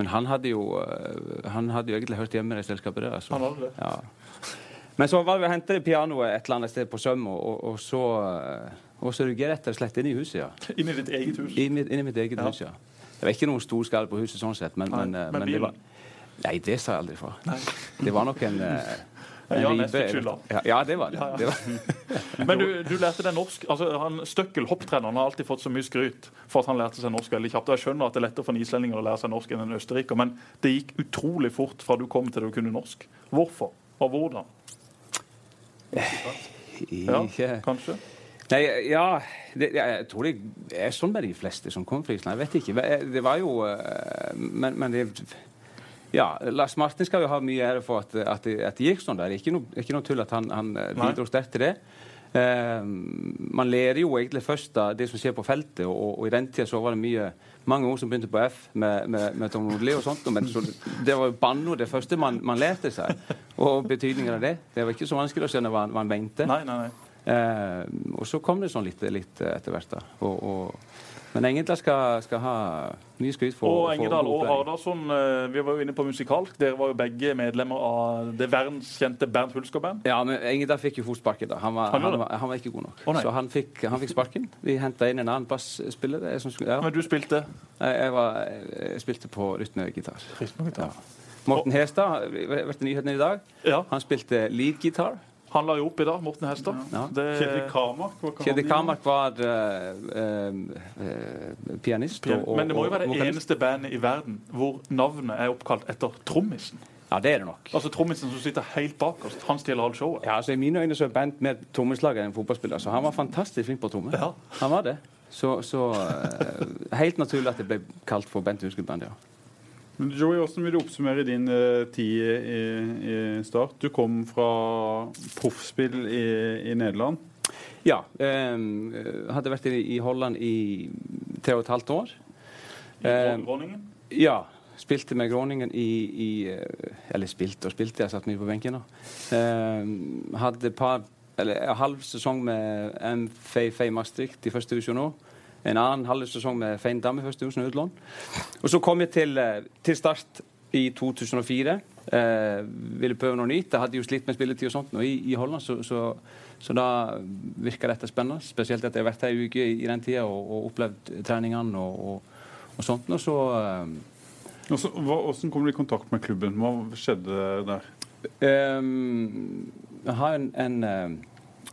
Men han hadde jo uh, Han hadde jo egentlig hørt hjemme i det selskapet der. Altså. Han hadde det. Ja. Men så var det å hente pianoet et eller annet sted på Søm, og, og så uh, og så rugger jeg rett og slett inn i huset, ja. Inn i ditt eget hus. Inni inn i mitt eget Ja. hus, ja. Det var ikke noen stor skade på huset sånn sett, men, Nei, men, uh, men men det var Nei, det sa jeg aldri fra. Det var nok en uh, Ja. Ja, det var det. Ja, ja. det var. Men du, du lærte deg norsk. altså han, Støkkel, hopptreneren, har alltid fått så mye skryt for at han lærte seg norsk veldig kjapt. Jeg skjønner at det er lettere for en islending å lære seg norsk enn en østerriker, men det gikk utrolig fort fra du kom til du kunne norsk. Hvorfor? Og hvordan? Ja, kanskje? Nei, ja det, Jeg tror det er sånn med de fleste som kommer fra Island. Jeg vet ikke. Det var jo eh, Men, men det ja, Lars Martin skal jo ha mye ære for at, at, at det gikk sånn der. Er Ikke noe, ikke noe tull at han, han eh, bidro sterkt til det. Eh, man lærer jo egentlig først av det som skjer på feltet, og, og i den tida så var det mye mange ord som begynte på F med, med, med Tom Nordli og sånt. Men så, det var jo banneord det første man, man lærte seg, og betydningen av det. Det var ikke så vanskelig å skjønne hva, man mente. Nei, nei, nei. Eh, og så kom det sånn litt, litt etter hvert. da. Og, og, men Engedal skal, skal ha mye skryt for Og Engedal og. Hardarson, eh, vi var jo inne på musikalsk. Dere var jo begge medlemmer av det verdenskjente Bernt Hulsker-band. Ja, men Engedal fikk jo fort sparken. da. Han var, Han han, var, han var ikke god nok. Oh, så han fikk, han fikk sparken. Vi henta inn en annen basspiller. som Ja. Men du spilte Jeg, jeg, var, jeg spilte på rytmegitar. Morten Hestad i nyhetene i dag. Ja, Han spilte leadgitar. Han la jo opp i dag, Morten Hestad. Ja. Det- Kjetil Kamark? hva kan Kjetil han var uh, eh, eh, pianist. Pian og- Men det må jo være det eneste bandet i verden hvor navnet er oppkalt etter trommisen. Ja, det er det nok. Altså trommisen som sitter helt bakerst. Han stjeler alt showet. Ja, altså I mine øyne så er Bent mer trommeslager enn fotballspiller. Så han var fantastisk flink på tromme. Ja. Han var det. Så, så uh, helt naturlig at det ble kalt for Bent Huskeband, ja. Men Joey, Hvordan vil du oppsummere din uh, tid i, i Start? Du kom fra proffspill i, i Nederland. Ja. Eh, hadde vært i, i Holland i tre og et halvt år. Eh, Groningen? ja. Spilte med Groningen i, i eh, Eller spilte og spilte, jeg satt mye på benken. da. Eh, hadde par eller halv sesong med MFA Fei Maastricht i første divisjon òg. En annen halv sesong med Fein først i første utlån. Og så kom jeg til, eh, til Start i 2004. Eh, ville prøve noe nytt. Jeg hadde jo slitt med spilletid og sånt nå i, i Holland, så, så, så da virka dette spennende. Spesielt at jeg har vært her ei uke i, i den tida og, og opplevd treningene og, og, og sånt. Og så eh, Og så, hva, hvordan kom du i kontakt med klubben? Hva skjedde der? Eh, jeg har en, en, eh,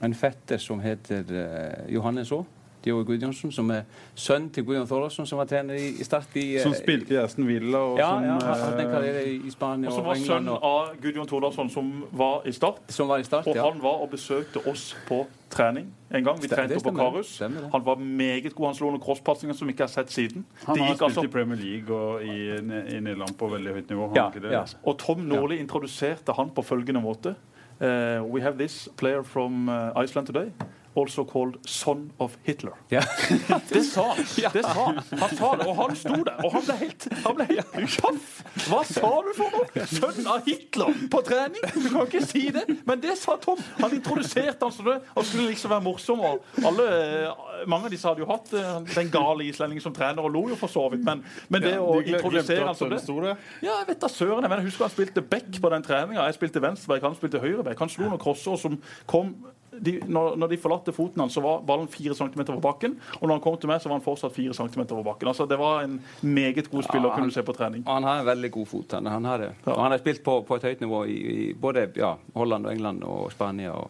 en fetter som heter uh, Johannes Aa. Diogo Gudjonsson, som er sønn til Gudjon Thordarson, som var trener i, i Start i eh, Som spilte i Aston Villa? Og Ja, som, ja, hatt en eh, karriere i, Spania Og som og var sønn Og, av Gudjon Tordarsson, som var i Start. som var i Start, Og ja. han var og besøkte oss på trening en gang. Vi Stem- trente på. Karus. Han var meget god. Han slo noen crosspasninger som vi ikke har sett siden. Han har spilt altså- i Premier League og i, i Nederland på veldig høyt nivå. Ja, ikke det? ja. Og Tom Nordli introduserte han på følgende måte. Uh, we have this player from uh, Iceland today. Also called son of Hitler. Ja. Det sa han. Det sa han. han sa det, og han sto der, og han ble helt, han ble helt paff! Hva sa du for noe? Sønn av Hitler på trening? Du kan ikke si det. Men det sa Tom. Han introduserte han som det, og skulle liksom være morsom. Og alle, eh, mange av disse hadde jo hatt eh, den gale islendingen som trener, og lo jo for så vidt. Men, men det Ja, å introdusere han som det ja, jeg vet da søren. Jeg, mener, husker han spilte back på den treninga. Jeg spilte venstreback, han spilte høyreback. Han slo noen crosser som kom de, når, når de forlatte foten hans, så var ballen 4 cm over bakken. Og når han kom til meg, så var han fortsatt 4 cm over bakken. Altså, Det var en meget god spiller Ja, kunne du se på trening. Han har en veldig god fot. Han, han har det. Ja. Og han har spilt på, på et høyt nivå i, i både ja, Holland og England og Spania. Og,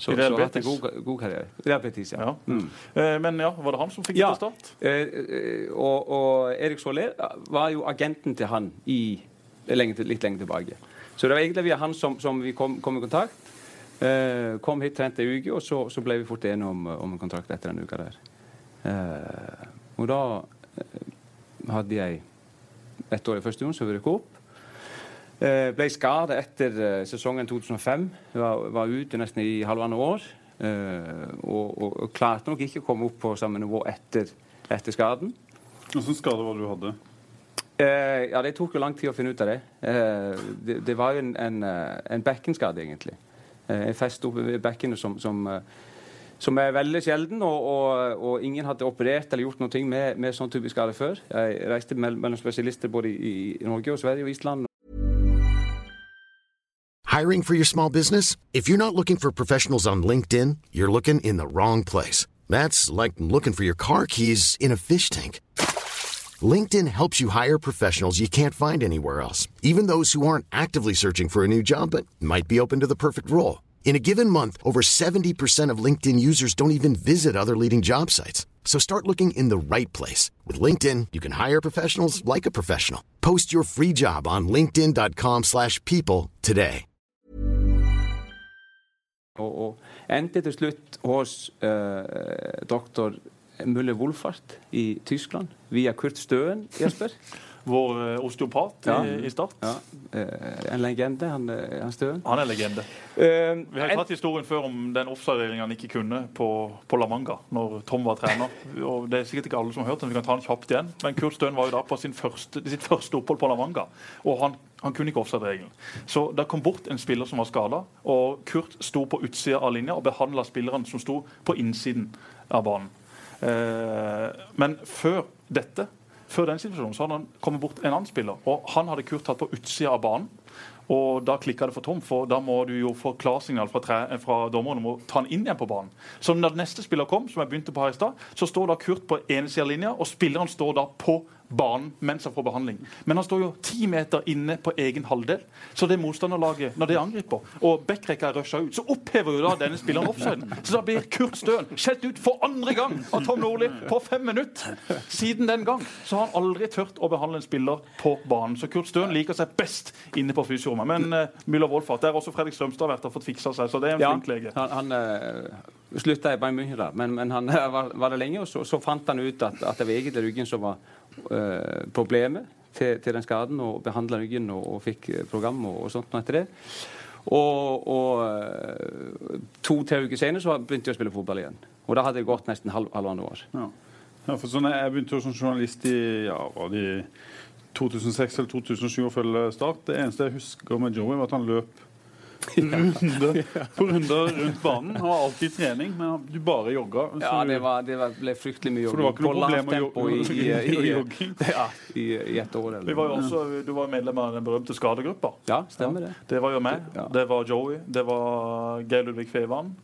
Så, så har hatt en god, god karriere. Real Betis, ja. Ja. Mm. Eh, Men ja, var det han som fikk Ja. til start? Eh, eh, og, og Erik Soler var jo agenten til han i, lenge, litt lenger tilbake. Så det var egentlig via han som, som vi kom, kom i kontakt. Eh, kom hit, trente ei uke, og så, så ble vi fort enige om, om en kontrakt etter den uka der. Eh, og da eh, hadde jeg ett år i første divisjon, så vi rykket opp. Eh, ble skadet etter eh, sesongen 2005. Var, var ute nesten i halvannet år. Eh, og, og, og klarte nok ikke å komme opp på samme nivå etter, etter skaden. Hvilken skade var det du hadde? Eh, ja, Det tok jo lang tid å finne ut av det. Eh, det, det var jo en, en, en bekkenskade, egentlig. Eh, en fest oppe ved bekkenet som, som, eh, som er veldig sjelden, og, og, og ingen hadde operert eller gjort noe med, med sånn type skade før. Jeg reiste mellom spesialister både i, i Norge og Sverige og Island. Hiring for your small business? If you're not looking for professionals on LinkedIn, you're looking in the wrong place. That's like looking for your car keys in a fish tank. LinkedIn helps you hire professionals you can't find anywhere else, even those who aren't actively searching for a new job but might be open to the perfect role. In a given month, over 70% of LinkedIn users don't even visit other leading job sites. So start looking in the right place. With LinkedIn, you can hire professionals like a professional. Post your free job on linkedin.com/people slash people today. Og, og til slutt hos eh, doktor Mulle Wolfart i Tyskland via Kurt Støen, Jesper. Vår eh, osteopat Ja. i, i Start. Ja, eh, en legende, han, eh, han Støen. Han er legende. Eh, Vi har tatt historien før om den offside-regjeringa han ikke kunne på, på La Manga når Tom var trener. Og Det er sikkert ikke alle som har hørt den, vi kan ta den kjapt igjen. Men Kurt Støen var jo da på sin første, sitt første opphold på La Manga, og han, han kunne ikke offside-regelen. Så det kom bort en spiller som var skada, og Kurt sto på utsida av linja og behandla spillerne som sto på innsiden av banen. Eh, men før dette, før den situasjonen, så hadde han kommet bort en annen spiller. Og han hadde Kurt tatt på utsida av banen. Og da klikka det for Tom, for da må du jo få klarsignal fra, fra dommeren om å ta han inn igjen på banen. Så når neste spiller kom, som jeg begynte på her i stad, så står da Kurt på ene sida av linja, og spilleren står da på banen mens han får behandling. Men han står jo ti meter inne på egen halvdel. Så det motstanderlaget, når det angriper, og backrekka er rusha ut, så opphever jo da denne spilleren offsiden. Så da blir Kurt Støen skjelt ut for andre gang av Tom Nordli på fem minutter. Siden den gang så har han aldri tørt å behandle en spiller på banen. Så Kurt Støen liker seg best inne på fysiorommet. Men uh, Müller Wolfart, der også Fredrik Strømstad vært og fått fiksa seg, så det er en Ja, flink lege. han, han uh, slutta i Bayern München, men, men han eh, var, var det lenge. Og så, så fant han ut at, at det var egentlig ryggen som var eh, problemet til, til den skaden, og behandla ryggen og, og fikk eh, program og, og sånt noe etter det. Og, og eh, to-tre uker senere så begynte jeg å spille fotball igjen. Og da hadde det gått nesten halv, halvannet år. Ja. ja, for sånn, Jeg begynte som journalist i ja, var det 2006 eller 2007 å følge Start. Det eneste jeg husker med Joey, var at han løp runde på runder rundt banen. Han var alltid i trening, men du bare jogga. Ja, det, var, det var, ble fryktelig mye For det var ikke noe På lavt problem å tempo i, i, i, i, ja, i, i ett år. Vi var jo også, du var medlem av den berømte skadegruppa. Ja, stemmer det. Det var jo meg, det var Joey, det var Geir Ludvig Fevan.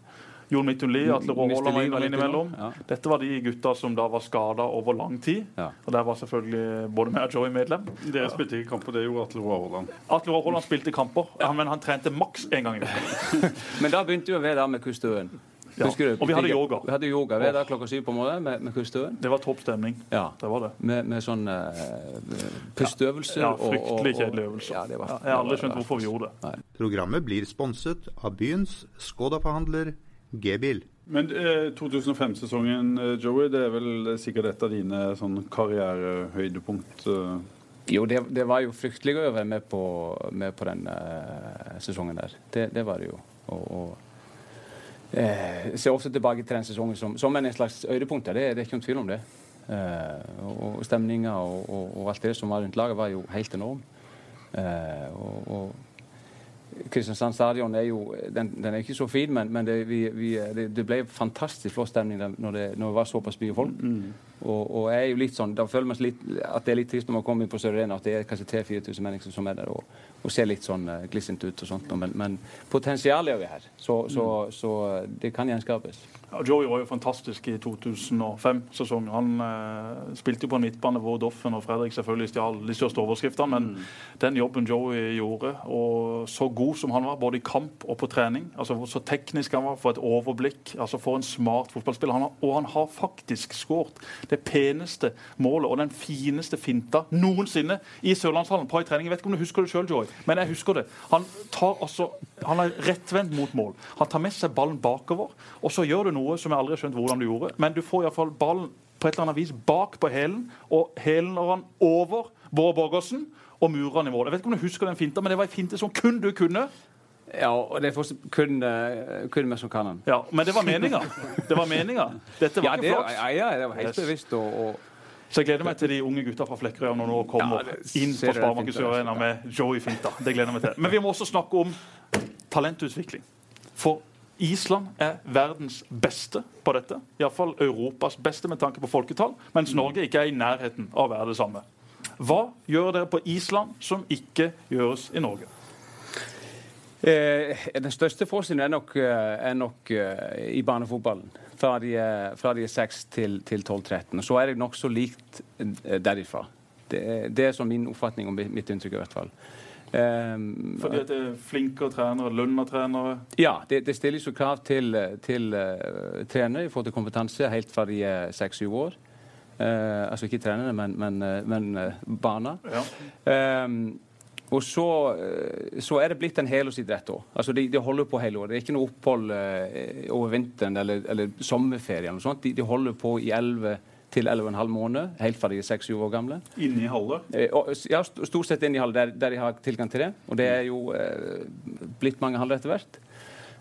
Jon Midtun Lie, Atle Mr. Var innom innimellom. ja. Dette var de gutta som da var skada over lang tid. Ja. Og der var selvfølgelig både meg og Joey medlem. Dere spilte ikke kamper, det gjorde Atle Roar Atle Råholland spilte kamper, ja, men han trente maks én gang i uka. Men da begynte vi å være der med kustøen. Ja, du? og vi hadde yoga. Vi hadde yoga. ved er der klokka syv på morgenen med, med kustøen. Det var topp stemning. Ja. Det var det. Med, med sånn uh, pusteøvelser. Ja, og- Fryktelig kjedelige øvelser. Ja, Ja, jeg har aldri skjønt hvorfor vi gjorde det. Programmet blir sponset av byens Skoda-forhandler G-bil. Men eh, 2005-sesongen, eh, Joey, det er vel sikkert et av dine sånn karrierehøydepunkt? Eh. Jo, det, det var jo fryktelig gøy å være med på, med på den eh, sesongen der. Det, det var det jo. Og, og eh, jeg ser også tilbake til den sesongen som, som en slags høydepunkt. Det, det er ikke noen tvil om det. Eh, og, stemninga og, og, og alt det som var rundt laget, var jo helt enorm. Eh, og, og Kristiansand stadion er jo den, den er ikke så fin, men, men det, vi, vi, det, det ble fantastisk flott stemning når det, når det var såpass mye folk. Og, og jeg er jo litt sånn, da føler man litt, at det er litt trist når man kommer inn på Sør Arena, at det er kanskje 3000-4000 mennesker som er der og, og ser litt sånn uh, glissent ut og sånt. Men, men potensialet er jo her, så, så, så det kan gjenskapes. Ja, Joey var jo fantastisk i 2005-sesongen. Han eh, spilte jo på en midtbane hvor Doffen og Fredrik selvfølgelig stjal de største overskriftene. Men den jobben Joey gjorde, og så god god som han var, både i kamp og på trening. altså Så teknisk han var, for et overblikk. altså For en smart fotballspiller. Han har, og han har faktisk skåret det peneste målet og den fineste finta noensinne i Sørlandshallen på ei trening. Jeg vet ikke om du husker det sjøl, Joy, men jeg husker det. Han, altså, han er rettvendt mot mål. Han tar med seg ballen bakover, og så gjør du noe som jeg aldri har skjønt hvordan du gjorde. Men du får iallfall ballen på et eller annet vis bak på hælen, og hælen han over Bård Borgersen og murer i mål. Jeg vet ikke om du husker den finta, men det var en finte som kun du kunne. Ja, og det er kun, uh, kun vi som kan den. Ja, Men det var meninga. Det var meninga. Dette var ja, ikke flaks. Ja, ja, det var helt bevisst. Og, og... Så jeg gleder meg til de unge gutta fra Flekkerøy når nå kommer ja, inn på Sparebanken Sør med Joey Finta. Det gleder jeg meg til. Men vi må også snakke om talentutvikling. For Island er verdens beste på dette. Iallfall Europas beste med tanke på folketall, mens Norge ikke er i nærheten av å være det samme. Hva gjør dere på Island som ikke gjøres i Norge? Eh, den største forskjellen er nok, eh, er nok eh, i barnefotballen. Fra de, fra de er 6 til, til 12-13. Så er det nokså likt eh, derifra. Det, det er sånn min oppfatning og mitt inntrykk. i hvert fall. Um, Fordi at det er flinkere trenere, lønna trenere? Ja, det, det stilles jo krav til, til uh, trenere i forhold til kompetanse helt fra de er seks-syv år. Uh, altså ikke trenere, men, men, uh, men barna. Ja. Um, og så, så, er det blitt en helårsidrett òg. Altså de, de, holder på hele året. Det er ikke noe opphold over vinteren eller, eller sommerferie. eller noe sånt. De, de holder på i elleve til 11,5 måneder, helt fra de er 6-7 år gamle. Inni hallet? Eh, ja, stort sett inni i halve, der, der, de har tilgang til det. Og det er jo eh, blitt mange haller etter hvert.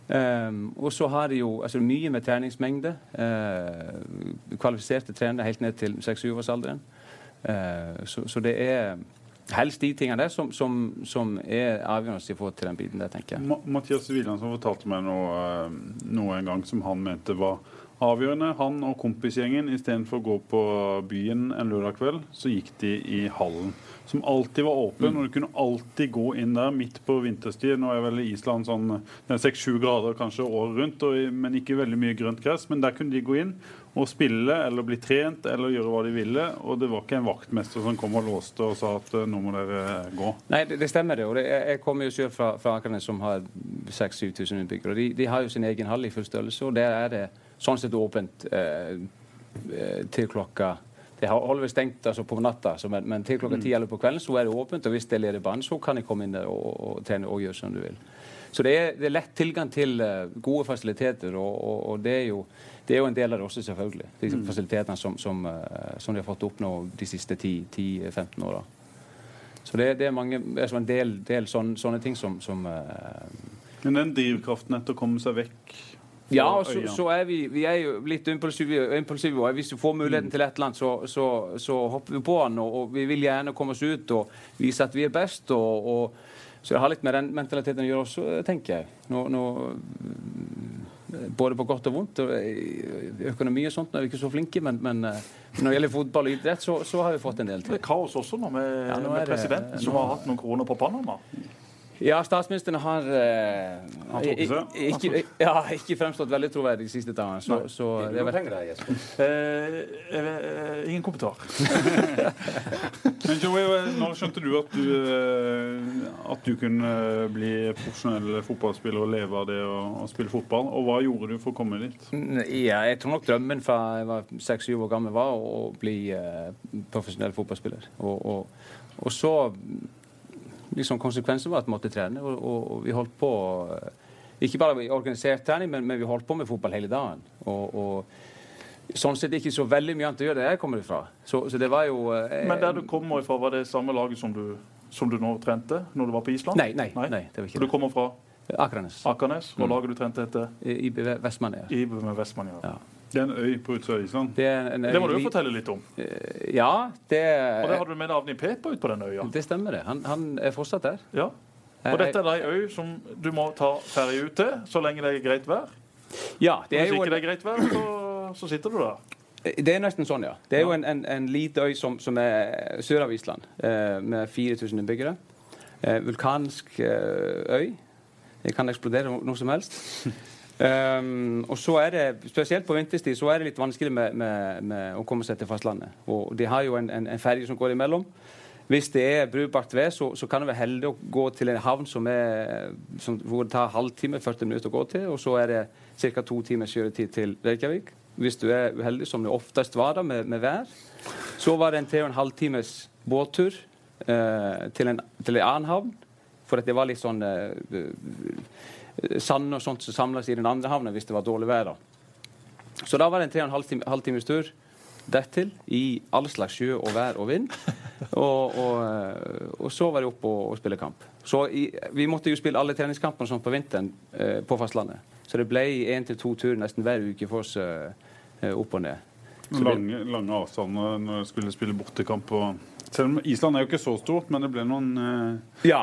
Um, og så har de jo altså, mye med treningsmengde. Uh, kvalifiserte trenere helt ned til 6-7-årsalderen. Uh, så, så, det er helst de tingene der som, som, som er avgjørende i forhold til den biten der, tenker jeg. Ma Mathias Wieland som fortalte meg noe, noe en gang som han mente var avgjørende. Han og kompisgjengen, istedenfor å gå på byen en lørdag kveld, så gikk de i hallen. Som alltid var åpen, mm. og du kunne alltid gå inn der midt på vinterstid. Nå er vel Island sånn seks-sju grader kanskje året rundt, og, men ikke veldig mye grønt gress. Men der kunne de gå inn og spille eller bli trent eller gjøre hva de ville. Og det var ikke en vaktmester som kom og låste og sa at eh, nå må dere gå. Nei, det, det stemmer det. Og det, jeg kommer jo selv fra, fra Akernes som har 6000-7000 innbyggere. de, de, har jo sin egen hall i full størrelse. og der er det sånn sett åpent eh, eh, til klokka det holder vel stengt altså på natta, men, men, til klokka ti mm. eller på kvelden så er det åpent. Og hvis det er ledig bane, så kan jeg komme inn der og, og, trene og gjøre som du vil. Så det er, det er lett tilgang til uh, gode fasiliteter, og, og, og, det, er jo, det er jo en del av det også, selvfølgelig. De mm. fasilitetene som, som, uh, som, de har fått opp nå de siste 10-15 åra. Så det, det, er mange, altså en del, del sånne, sånne, ting som, som Men den drivkraften etter å komme seg vekk ja, og så, så, er vi, vi er jo litt impulsive. impulsive hvis du får muligheten til et eller annet, så, så, så hopper vi på den. Og, og, vi vil gjerne komme oss ut og vise at vi er best. Og, og, så det har litt med den mentaliteten å gjøre også, tenker jeg. Nå, nå, både på godt og vondt. Økonomi og sånt nå er vi ikke så flinke, men, men eh, når det gjelder fotball og idrett, så, har vi fått en del til. Det er kaos også nå med, ja, nå med presidenten som har hatt noen kroner på Panama. Ja, statsministeren har uh, ikke, ja, ikke fremstått veldig troverdig de siste dagene. Så, så det vært deg, uh, uh, Ingen kommentar. Men Joey, når skjønte du at du, at du kunne bli profesjonell fotballspiller og leve av det å spille fotball? Og hva gjorde du for å komme dit? Ja, jeg tror nok drømmen fra jeg var seks-syv år gammel var å bli profesjonell fotballspiller. og, og, og så liksom konsekvensen var at vi måtte trene. Og, og, og, vi holdt på eh, Ikke bare organisert trening, men, men, vi holdt på med fotball hele dagen. Og, og sånn sett ikke så veldig mye annet å gjøre der jeg kommer ifra. Så, så det var jo eh, Men der du kommer ifra, var det samme laget som du, som du nå trente når du var på Island? Nei, nei, nei, nei det var ikke det. Du kommer fra? Akranes. Akranes. Og mm. laget du trente heter? IB. IB Vestmanøya. Ja. Det er en øy på utsida av Island? Det, det, må du jo fortelle litt om. Eh, ja, det Og det har du med Avni Pepa ut på den øya? Det stemmer, det. Han, han er fortsatt der. Ja. Og dette er ei øy som du må ta ferje ut til så lenge det er greit vær? Ja, det er Hvis ikke det er greit vær, så, så, sitter du der? Det er nesten sånn, ja. Det er jo en, en, en liten øy som, som er sør av Island, eh, med 4000 innbyggere. Eh, vulkansk eh, øy. Det kan eksplodere noe som helst. Um, og så er det, Spesielt på vinterstid så er det litt vanskelig med, med, med å komme seg til fastlandet. Og De har jo en, en, en ferge som går imellom. Hvis det er brukbart vær, så, så, kan det være heldig å gå til en havn som er, som, hvor det tar halvtime, 40 minutter å gå til, og så er det ca. to timers kjøretid til Reykjavik. Hvis du er uheldig, som det oftest var da med, med vær, så var det en tre og en halv times båttur eh, til, en, til en annen havn. For det var litt sånn eh, sand og sånt som samles i den andre havna hvis det var dårlig vær. da. Så da var det en tre og en halv, time, halv times tur dertil i all slags sjø og vær og vind. Og, og, eh, og så var det opp og, og spille kamp. Så i, Vi måtte jo spille alle treningskampene sånn på vinteren eh, på fastlandet. Så det ble én til to turer nesten hver uke for oss eh, opp og ned. Lange, lange, avstander når du skulle spille bortekamp. Og selv om Island er jo ikke så stort, men det ble noen uh, Ja,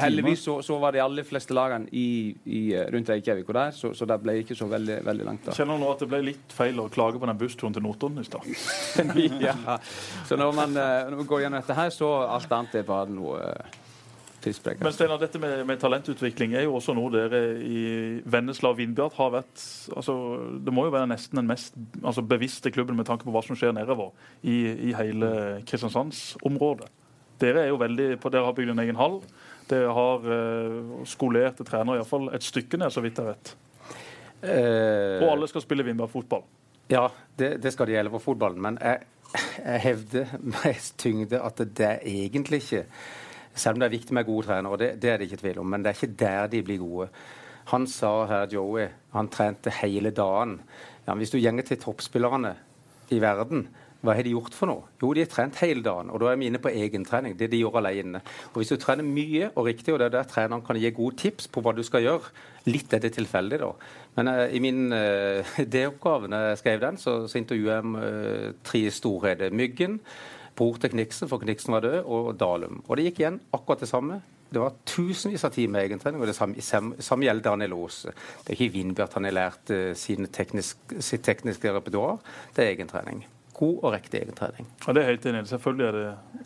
heldigvis så, så, var de aller fleste lagene i, i, eh, rundt Reykjavik og der, så, så, det ble ikke så veldig, veldig langt. da. Kjenner du nå at det ble litt feil å klage på den bussturen til Notodden i stad? ja. Så når man, eh, når man går gjennom dette her, så alt annet er bare noe eh. Men Stenar, dette med, med, talentutvikling er jo også noe dere i Vennesla og Vindbjart har vært altså, Det må jo være nesten den mest altså, bevisste klubben med tanke på hva som skjer nedover i, i hele Kristiansandsområdet. Dere er jo veldig på, dere har bygd en egen hall. Dere har uh, skolerte trenere, iallfall et stykke ned, så vidt jeg vet. Uh, og alle skal spille Vindbjart fotball. Ja, det, det skal det gjelde for fotballen. Men jeg, jeg hevder med tyngde at det er egentlig ikke selv om det er viktig med gode trenere, det, det er det ikke tvil om. Men det er ikke der de blir gode. Han sa her, Joey, han trente hele dagen. Ja, hvis du gjenger til toppspillerne i verden, hva har de gjort for noe? Jo, de har trent hele dagen. Og da er vi inne på egentrening. Det de gjør alene. Og hvis du trener mye og riktig, og det er der treneren kan gi gode tips på hva du skal gjøre Litt er det tilfeldig, da. Men uh, i min uh, D-oppgave, når jeg skrev den, så, så intervjuet jeg uh, tre storheter. Myggen bror til Kniksen, for Kniksen var død, og Dalum. Og det gikk igjen akkurat det samme. Det var tusenvis av timer egentrening, og det samme, samme gjelder Daniel Aase. Det er ikke i han har lært uh, teknisk, sitt tekniske repertoar, det er egentrening. God og riktig egentrening. Ja, det er helt enig. Selvfølgelig er det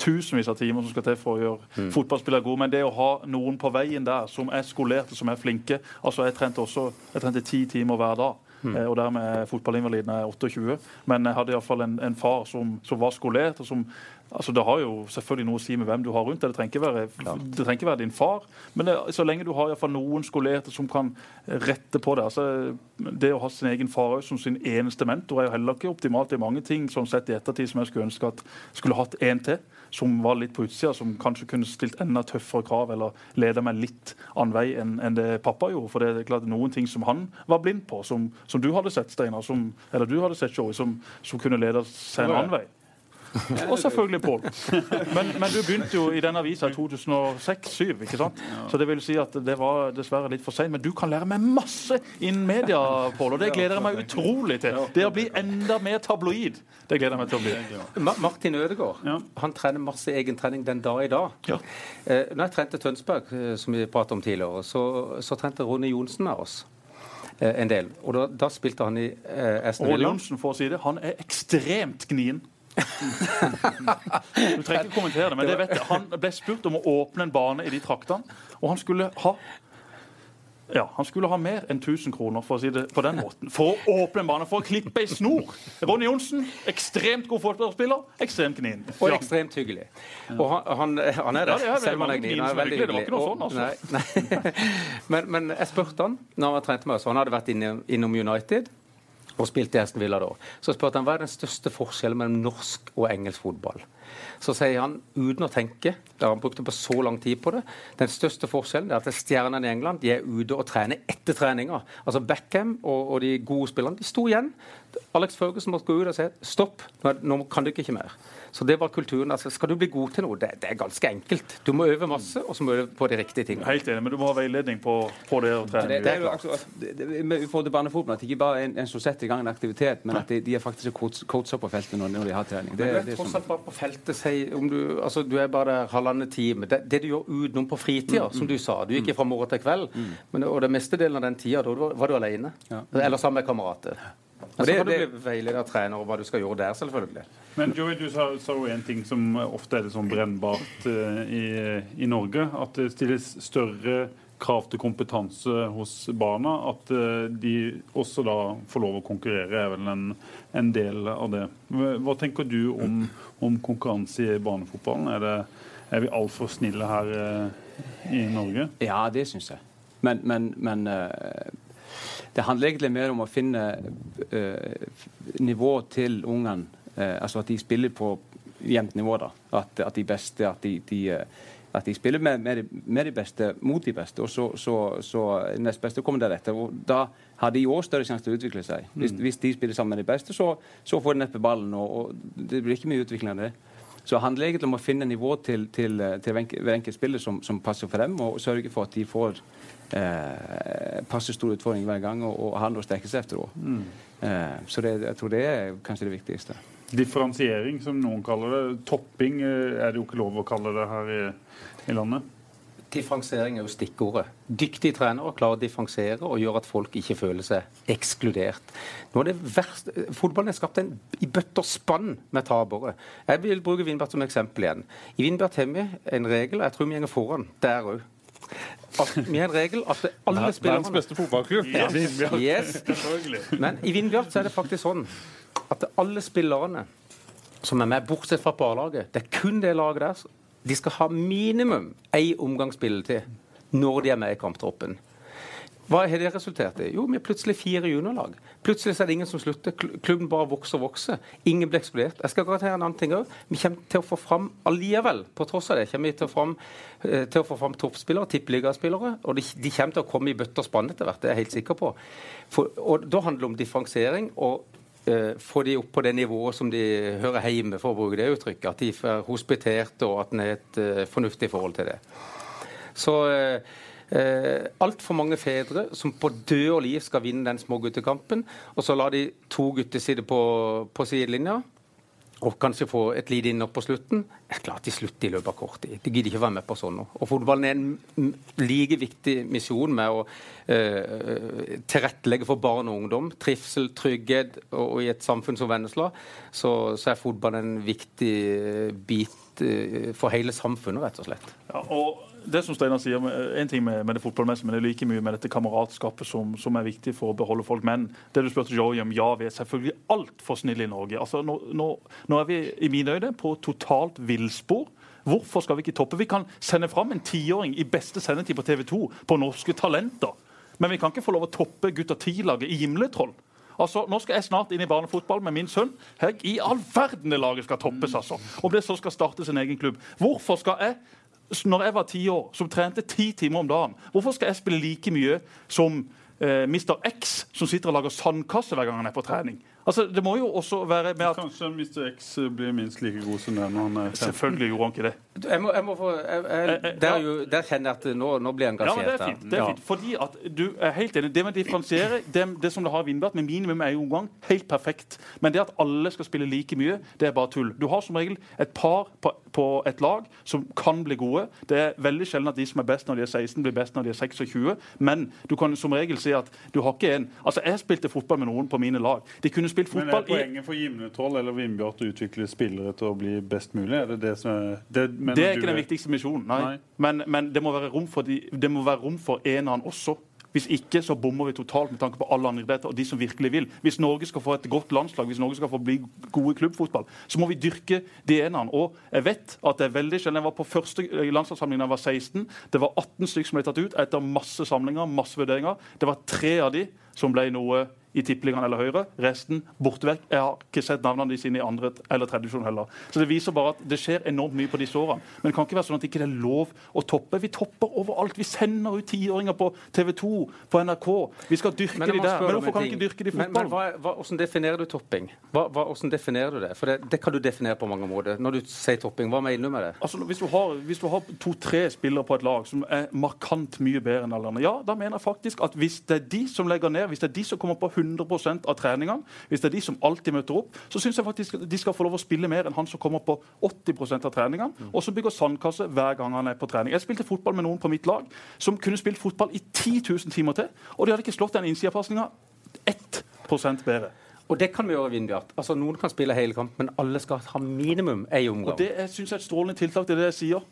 tusenvis av timer som skal til for å gjøre mm. fotballspillere gode. Men det å ha noen på veien der som er skolerte, som er flinke altså Jeg trente også jeg trente ti timer hver dag. Mm. Eh, og dermed er fotballinvaliden 28. Men jeg hadde iallfall en, en far som, som var skolert, og som Altså, Det har jo selvfølgelig noe å si med hvem du har rundt deg. Det trenger ikke være, det trenger ikke være din far. Men det, så lenge du har i fall noen skolerte som kan rette på det altså, Det å ha sin egen far som sin eneste mentor er jo heller ikke optimalt. Er mange ting sånn sett i ettertid som jeg skulle ønske at skulle hatt en til, som var litt på utsida, som kanskje kunne stilt enda tøffere krav eller leda meg litt annen vei enn, en det pappa gjorde. For det er klart noen ting som han var blind på, som, som du hadde sett, Steinar, eller du hadde sett, Joey, som, som kunne leda seg en annen vei. Og selvfølgelig Pål. Men, men, du begynte jo i denne avisa i 2006-2007, ikke sant? Så det vil si at det var dessverre litt for seint. Men du kan lære meg masse innen media, Pål, og det gleder jeg meg utrolig til. Det å bli enda mer tabloid, det gleder jeg meg til å bli. Martin Ødegaard han trener masse egen trening den dag i dag. Ja. Eh, når jeg trente Tønsberg, eh, som vi pratet om tidligere, så, så trente Ronny Johnsen med oss eh, en del. Og da, da spilte han i eh, Aston Villa. Johnsen, for å si det, han er ekstremt gnien. du trenger ikke kommentere det, men det vet jeg. Han ble spurt om å åpne en bane i de traktene, og han skulle ha ja, Han skulle ha mer enn 1000 kroner for å si det på den måten. For å åpne en bane, for å klippe ei snor. Ronny Johnsen, ekstremt god fotballspiller, ekstremt gnien. Og ekstremt hyggelig. Og han, han, er det, ja, det er selv om han er gnien. Han er veldig hyggelig. Det var ikke noe sånn, altså. Men, men, jeg spurte han når han trente med oss, han hadde vært innom United og spilte i Aston Villa da. Så spurte han hva er den største forskjellen mellom norsk og engelsk fotball. Så sier han uten å tenke, da han brukte på så lang tid på det Den største forskjellen er at stjernene i England de er ute og trener etter treninga. Altså Beckham og, og de gode spillerne de sto igjen. Alex Ferguson måtte gå ut og si stopp, nå kan du ikke mer. Så det var kulturen. altså Skal du bli god til noe, det, det er ganske enkelt. Du må øve masse, og så må du øve på de riktige tingene. Helt enig, men du må ha veiledning på, på det å trene. Det, det, er jo altså, det, forhold til barnefotball, at det ikke bare er en, en, som setter i gang en aktivitet, men at de, de er faktisk coacher på feltet når, når, de har trening. Det, men du er tross alt bare på feltet, si, om du, altså, du er bare der halvannet time. Det, det, du gjør utenom på fritida, mm, som du sa. Du gikk mm. fra morgen til kveld. Mm. Men, og det meste delen av den tida, da var, var du alene. Ja. Eller sammen med kamerater. Og det, det, du bli veileder trener og hva du skal gjøre der, selvfølgelig. Men Joey, du sa, sa jo en ting som ofte er det sånn brennbart uh, i, i, Norge. At det stilles større krav til kompetanse hos barna. At uh, de også da får lov å konkurrere, er vel en, en del av det. Hva tenker du om, om konkurranse i barnefotballen? Er, det, er vi altfor snille her uh, i Norge? Ja, det syns jeg. Men, men, men uh, det handler egentlig mer om å finne uh, nivå til ungene. Uh, altså at de spiller på jevnt nivå. da. At, at de beste at de, de at de spiller med, med, med, de beste mot de beste, og så, så, så nest beste kommer deretter. og Da har de òg større sjanse til å utvikle seg. Hvis, mm. hvis, de spiller sammen med de beste, så, så får de neppe ballen. Og, og, Det blir ikke mye utvikling av det. Så det handler egentlig om å finne nivå til, til, til hver enkelt spiller som, som, passer for dem, og sørge for at de får eh, passe stor utfordring hver gang og, og ha noe å strekke seg etter. Mm. Eh, så det, jeg tror det er kanskje det viktigste. Differensiering, som noen kaller det. Topping eh, er det jo ikke lov å kalle det her i, i landet. Differensiering er jo stikkordet. Dyktige trenere klarer å differensiere og gjøre at folk ikke føler seg ekskludert. Nå er det verst, Fotballen er skapt en, i bøtter spann med tapere. Jeg vil bruke Vindbert som eksempel igjen. I Vindbert har vi en regel, og jeg tror vi går foran der òg. Vi har en regel at alle spillerne Verdens beste fotballklubb. Yes. yes. Men i Vindbjart er det faktisk sånn at alle spillerne som er med, bortsett fra på A-laget, det er kun det laget der, de skal ha minimum én omgang spilletid når de er med i kamptroppen. Hva har det resultert i? Jo, vi er plutselig fire juniorlag. Plutselig er det ingen som slutter. Klubben bare vokser og vokser. Ingen blir eksplodert. Jeg skal garantere en annen ting òg. Vi kommer til å få fram allikevel, på tross av det, kommer vi til å, fram, eh, til å få fram toppspillere, tippeligaspillere. Og de, de, kommer til å komme i bøtter og spann etter hvert, det er jeg helt sikker på. For, og Da handler det om differensiering. og uh, få de opp på det nivået som de hører hjemme, for å bruke det uttrykket. At de er hospitert, og at en har et uh, fornuftig forhold til det. Så uh, Eh, Altfor mange fedre som på død og liv skal vinne den småguttekampen, og så lar de to gutter sitte på, på sidelinja og kanskje få et lite innhopp på slutten. Det er klart de slutter i løpet av kort tid. De gidder ikke være med på sånn noe. Og fotballen er en like viktig misjon med å uh, tilrettelegge for barn og ungdom. Trivsel, trygghet, og, og i et samfunn som Vennesla så, så, er fotballen en viktig bit uh, for hele samfunnet, rett og slett. Ja, og det som Steinar sier, En ting med, med det fotballmessige, men det er like mye med dette kameratskapet som, som, er viktig for å beholde folk. Men det du spurte Joey om, ja, vi er selvfølgelig altfor snille i Norge. Altså, nå, nå, nå, er vi i mine øyne på totalt villspor. Hvorfor skal vi ikke toppe? Vi kan sende fram en tiåring i beste sendetid på TV 2 på norske talenter. Men vi kan ikke få lov å toppe gutter ti-laget i Gimletroll. Altså, Nå skal jeg snart inn i barnefotball med min sønn. Her, I all verden det laget skal toppes, altså. Om det så skal starte sin egen klubb. Hvorfor skal jeg når jeg var ti år, som trente ti timer om dagen, hvorfor skal jeg spille like mye som eh, Mr. X, som sitter og lager sandkasse hver gang han er på trening? Altså, det må jo også være med at Kanskje Mr. X blir minst like god som den når han er Selvfølgelig gjorde han ikke det. Jeg må, jeg må få, jeg, jeg, der, jo, der, kjenner jeg at nå, nå blir jeg engasjert. Ja, men det er fint. Det er fint. Fordi at du er helt enig. Det med å differensiere, det, det som det har vinnbart med minimum er jo en gang helt perfekt. Men det at alle skal spille like mye, det er bare tull. Du har som regel et par på, på et lag som kan bli gode. Det er veldig sjelden at de som er best når de er 16, blir best når de er 26. Men du kan som regel si at du har ikke en Altså, jeg spilte fotball med noen på mine lag. De kunne spilt fotball Men er poenget for Gimletroll eller Vindbjart å utvikle spillere til å bli best mulig? Er det det som er Det, det er ikke den viktigste misjonen, nei. nei. Men, men, det må være rom for, de, det må være rom for eneren også. Hvis ikke så bommer vi totalt med tanke på alle andre idretter og de som virkelig vil. Hvis Norge skal få et godt landslag, hvis Norge skal få bli gode klubbfotball, så må vi dyrke de enerne. Og jeg vet at det er veldig sjelden. Jeg var på første landslagssamling da jeg var 16. Det var 18 stykker som ble tatt ut etter masse samlinger, masse vurderinger. Det var tre av de som ble noe i tippeligaen eller Høyre. Resten borte vekk. Jeg har ikke sett navnene sine i andre eller tredje divisjon heller. Så Det viser bare at det skjer enormt mye på disse årene. Men det kan ikke være sånn at det ikke er lov å toppe. Vi topper overalt. Vi sender ut tiåringer på TV 2, på NRK. Vi skal dyrke de der. Men hvorfor kan vi ikke dyrke de i fotball? Men, men hva, hvordan definerer du topping? Hva, hva, hvordan definerer du det? For det, det, kan du definere på mange måter. Når du sier topping, hva mener du med det? Altså, Hvis du har, har to-tre spillere på et lag som er markant mye bedre enn alle andre, ja, da mener jeg faktisk at hvis det er de som legger ned, hvis det er de som kommer på 100% av treningene, hvis det er de som alltid møter opp, så syns jeg faktisk de skal få lov å spille mer enn han som kommer på 80 av treningene, mm. og som bygger sandkasse hver gang han er på trening. Jeg spilte fotball med noen på mitt lag som kunne spilt fotball i 10 000 timer til, og de hadde ikke slått den innsidepasninga 1% bedre. Og det kan vi gjøre, Vindbjart. Altså, noen kan spille hele kampen, men alle skal ha minimum én omgang. Og Det syns jeg er et strålende tiltak. Det er det jeg sier.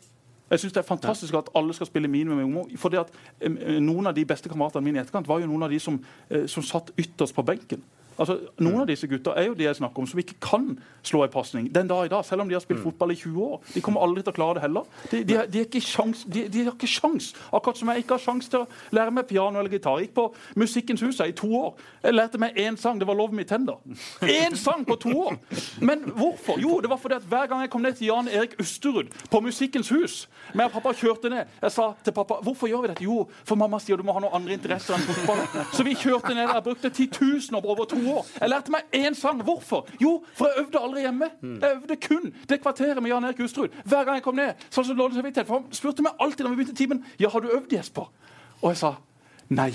Jeg synes Det er fantastisk at alle skal spille minimum med humor. fordi at eh, Noen av de beste kameratene mine i etterkant var jo noen av de som, eh, som satt ytterst på benken. Altså, Noen av disse gutta er jo de jeg snakker om, som ikke kan slå en pasning den dag i dag, selv om de har spilt mm. fotball i 20 år. De kommer aldri til å klare det heller. De, de, de, ikke sjans, de, de, har ikke sjans. Akkurat som jeg ikke har sjans til å lære meg piano eller gitar. Jeg gikk på Musikkens hus i to år. Jeg lærte meg én sang. Det var 'Love Me Tender'. Én sang på to år! Men hvorfor? Jo, det var fordi at hver gang jeg kom ned til Jan Erik Usterud på Musikkens hus meg og pappa kjørte ned, jeg sa til pappa hvorfor gjør vi dette? Jo, for mamma sier du må ha noen andre interesser enn fotball. Så vi kjørte ned der, brukte titusener over to år. Jeg lærte meg én sang. Hvorfor? Jo, for jeg øvde aldri hjemme. Jeg øvde kun det kvarteret med Jan Erik Ustrud. Hver gang jeg kom ned, sånn som lå det For Han spurte meg alltid når vi begynte timen ja, har du øvd, Jesper. Og jeg sa Nei.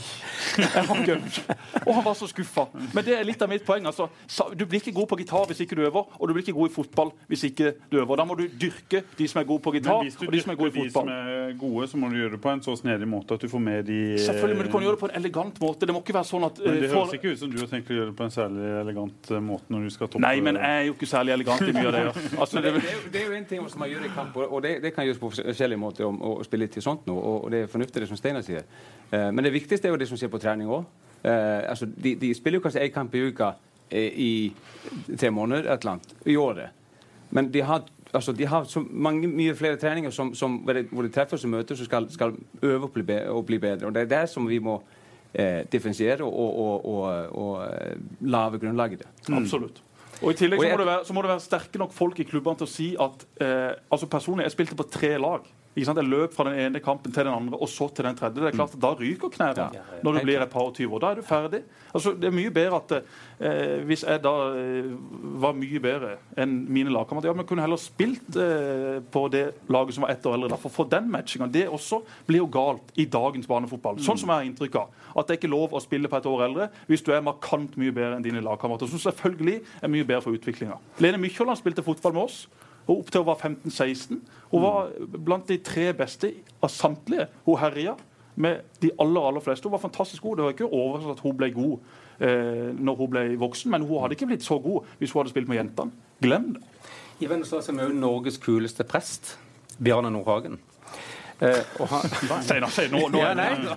Jeg har gømt. Og han var så skuffa. Men det er litt av mitt poeng. Altså, du blir ikke god på gitar hvis ikke du øver, og du blir ikke god i fotball hvis ikke du øver. Da må du dyrke de som er gode på gitar, og de som er gode i fotball. Men hvis du dyrker de som er gode, så må du gjøre det på en så snedig måte at du får med de Selvfølgelig, men du kan gjøre det på en elegant måte. Det må ikke være sånn at Men Det eh, høres ikke ut som du har tenkt å gjøre det på en særlig elegant eh, måte når du skal toppe Nei, men jeg er jo ikke særlig elegant i mye av det. Altså, det, det, det, er jo en ting som man gjør i kamp, og det, det kan gjøres på forskjellige måter å spille til sånt nå, og det er fornuftig det som Steinar sier. Eh, men det viktigste er jo det som skjer på trening òg. Eh, altså, de, de, spiller jo kanskje én kamp i uka eh, i tre måneder, et eller annet, i året. Men de har, altså, de har så mange, mye flere treninger som, som, hvor, de, treffes og møtes og skal, skal øve bedre, og bli bedre. Og det er der som vi må eh, differensiere og, og, og, og lave grunnlaget det. Mm. Absolutt. Og I tillegg så må, være, så må, det være, sterke nok folk i klubbene til å si at eh, altså Personlig, jeg spilte på tre lag. Jeg løp fra den ene kampen til den andre og så til den tredje. Det er klart at Da ryker knærne ja. når du blir et par og tyve år. Da er du ferdig. Altså, det er mye bedre at eh, Hvis jeg da eh, var mye bedre enn mine lagkamerater ja, men kunne heller spilt eh, på det laget som var ett år eldre. Da, for å få den matchinga. Det også blir jo galt i dagens barnefotball. Sånn som jeg har inntrykk av. At det er ikke lov å spille på et år eldre hvis du er markant mye bedre enn dine lagkamerater. Som selvfølgelig er mye bedre for utviklinga. Lene Mykjåland spilte fotball med oss og opp til hun var 15-16. Hun var blant de tre beste av samtlige. Hun herja med de aller aller fleste. Hun var fantastisk god. Det var ikke overraskende at hun ble god eh, når hun ble voksen, men hun hadde ikke blitt så god hvis hun hadde spilt med jentene. Glem det. I Vennesla er vi Norges kuleste prest, Bjarne Nordhagen. Steinar, nå, nå,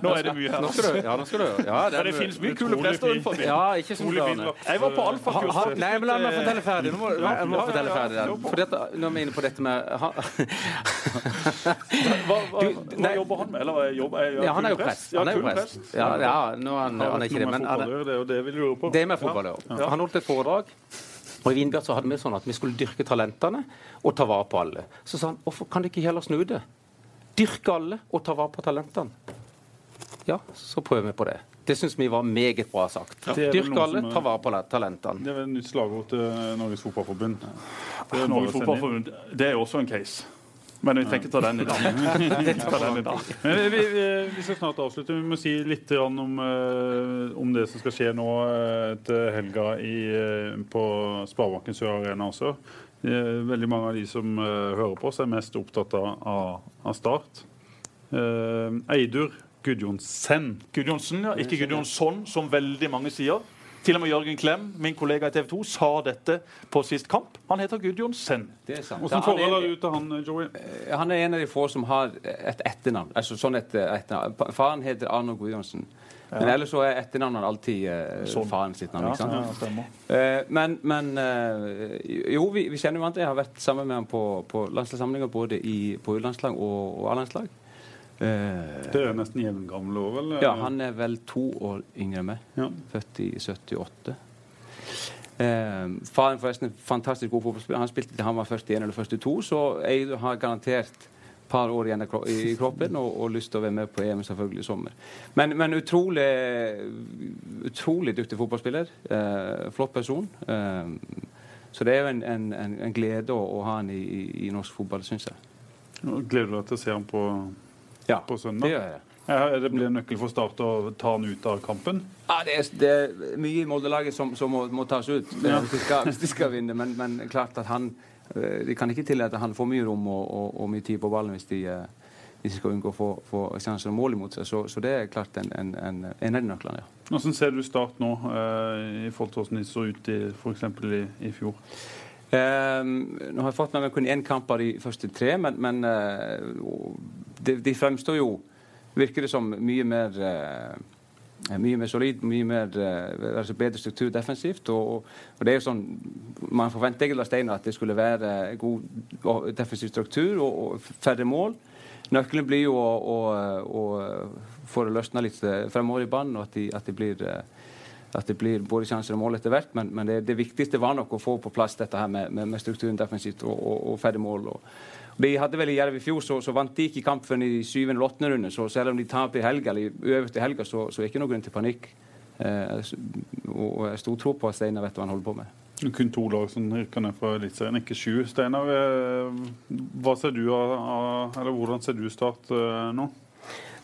nå, er det mye her. Nå skal du, ja, nå skal du, ja, det, det finnes mye kule prester rundt forbi. Ja, ikke som Bjarne. Jeg var på alfakurs. Nei, men la meg fortelle ferdig. Nå må, jeg må fortelle ferdig den. For dette, nå er vi inne på dette med hva, hva, hva jobber han med? Eller jobb, jeg, ja, han er jo prest. Han er jo prest. Ja, ja nå er han, han er ikke det, men Det er med fotball, ja. Han holdt et foredrag. Og I Vinbjørn så hadde vi sånn at vi skulle dyrke talentene og ta vare på alle. Så sa han hvorfor kan de ikke heller snu det? Dyrke alle og ta vare på talentene. Ja, så prøver vi på det. Det syns vi var meget bra sagt. Ja, Dyrke alle, ta vare på talentene. Det er vel et nytt slagord til Norges Fotballforbund. Det er, Norges Fotballforbund, det er også en case. Men vi ikke ta den i dag. den i dag. Men vi, vi, vi, skal snart avslutte. Vi må si litt om, eh, om det som skal skje nå etter til helga i, eh, på Sparebanken Sør Arena også. Veldig mange av de som uh, hører på oss, er mest opptatt av, av Start. Uh, Eidur Gudjonsen. Gudjonsen, ja. Ikke Gudjonsson, som veldig mange sier. Til og med Jørgen Klem, min kollega i TV 2, sa dette på sist kamp. Han heter Gudjonsen. Det er sant. Hvordan forhold har du til han, Joey? Han er en av de få som har et etternavn. Altså sånn et, etternavn. Faren heter Arno Gudjonsen. Men ellers så er etternavnet alltid uh, sånn. faren sitt navn. ikke sant? Ja, eh, men, men eh, jo, vi, vi kjenner hverandre. Jeg har vært sammen med ham på, på landslagssamlinger både i, på U-landslag og, og A-landslag. det er nesten jevngamle år, vel? Ja, han er vel to år yngre enn meg. Ja. Født i 78. faren forresten er fantastisk god fotballspiller. Han spilte til han var 41 eller 42, så jeg har garantert par år igjen i kroppen og, og, lyst til å være med på EM selvfølgelig i sommer. Men, men utrolig, utrolig dyktig fotballspiller. Eh, flott person. Eh, så det er jo en, en, en glede å, å, ha han i, i norsk fotball, syns jeg. Gleder du deg til å se ham på, ja, på søndag? Det gjør jeg. Ja, det blir nøkkel for Start å ta han ut av kampen? Ja, Det er, det er mye i Molde-laget som, som må, må, tas ut ja. hvis, de skal, hvis, de skal, vinne. Men, men klart at han de kan ikke tillate at han får mye rom og, og, og mye tid på ballen hvis de, eh, hvis de skal unngå å få, få sjanser og mål imot seg. Så, så, det er klart en, en, en, en av de nøklene. Ja. Hvordan ser du Start nå, eh, i forhold til hvordan de så ut i, f.eks. I, i fjor? Eh, nå har jeg fått med meg kun én kamp av de første tre, men, men eh, de, de, fremstår jo Virker det som mye mer uh, mye mer solid, mye mer, uh, altså bedre struktur defensivt. Og, og, det er jo sånn, Man forventer egentlig av Steinar at det skulle være god defensiv struktur og, og færre mål. Nøkkelen blir jo å, å, å få det løsna litt fremover i banen, og at de, at de blir at det blir både sjanser og mål etter hvert. Men, men det, det, viktigste var nok å få på plass dette her med, med, med strukturen defensivt og, og, og ferdig mål. Og, de hadde vel i Jerv i fjor, så, så, vant de ikke kampen i syvende eller åttende runde. Så selv om de taper i helga, eller øverst i helga, så, så er det ikke noen grunn til panikk. Eh, og jeg stor tro på at Steinar vet hva han holder på med. Kun to lag som rykker ned fra Eliteserien, ikke sju. Steinar, eh, hva ser du av, eller hvordan ser du Start eh, nå?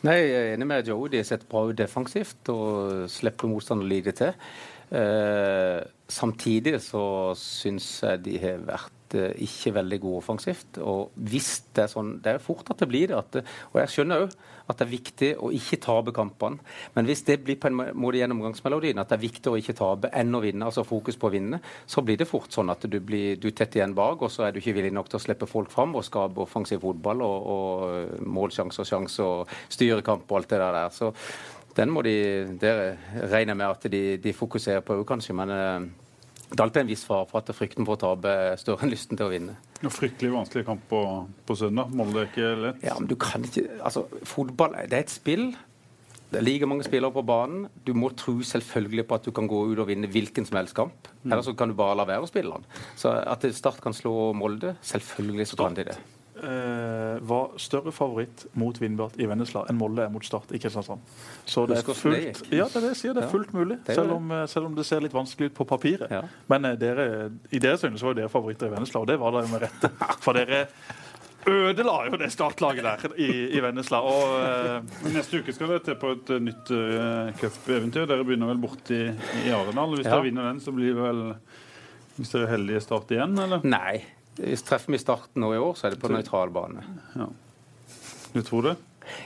Nei, Jeg er enig med Joe. De har sett bra ut defensivt og slipper motstander lite til. Eh, samtidig så syns jeg de har vært ikke veldig gode offensivt. Og hvis det er sånn Det er fort at det blir det. At, og jeg skjønner òg at det er viktig å ikke tape kampene. Men hvis det blir på en måte gjennomgangsmelodien, at det er viktig å ikke tape enn å vinne, altså fokus på å vinne, så blir det fort sånn at du blir du tett igjen bak, og så er du ikke villig nok til å slippe folk fram og skape offensiv fotball og, og målsjanse og sjanse og styrekamp og alt det der. Så den må de Det regner med at de, de fokuserer på òg, kanskje. men eh, det er alltid en viss fare for at frykten for å tape er større enn lysten til å vinne. Ja, fryktelig vanskelig kamp på, på søndag. Molde er ikke lett. Ja, men du kan ikke Altså, fotball det er et spill. Det er like mange spillere på banen. Du må tro selvfølgelig på at du kan gå ut og vinne hvilken som helst kamp. Mm. Eller så kan du bare la være å spille den. Så at Start kan slå Molde, selvfølgelig så kan de det eh, var større favoritt mot Vindbjart i Vennesla enn Molde er mot Start i Kristiansand. Så det er fullt, ja, det er det jeg sier, det er fullt mulig, selv om, eh, selv om det ser litt vanskelig ut på papiret. Ja. Men eh, dere, i deres øyne så var dere favoritter i Vennesla, og det var dere med rette. For dere ødela jo det startlaget der i, i Vennesla. Og, eh, Neste uke skal dere til på et uh, nytt uh, cupeventyr. Dere begynner vel borte i, i Arendal. Hvis ja. dere vinner den, så blir det vel Hvis dere er heldige, Start igjen, eller? Nei, treffer vi starten nå i år, så er det på nøytral bane. Ja. Du tror det?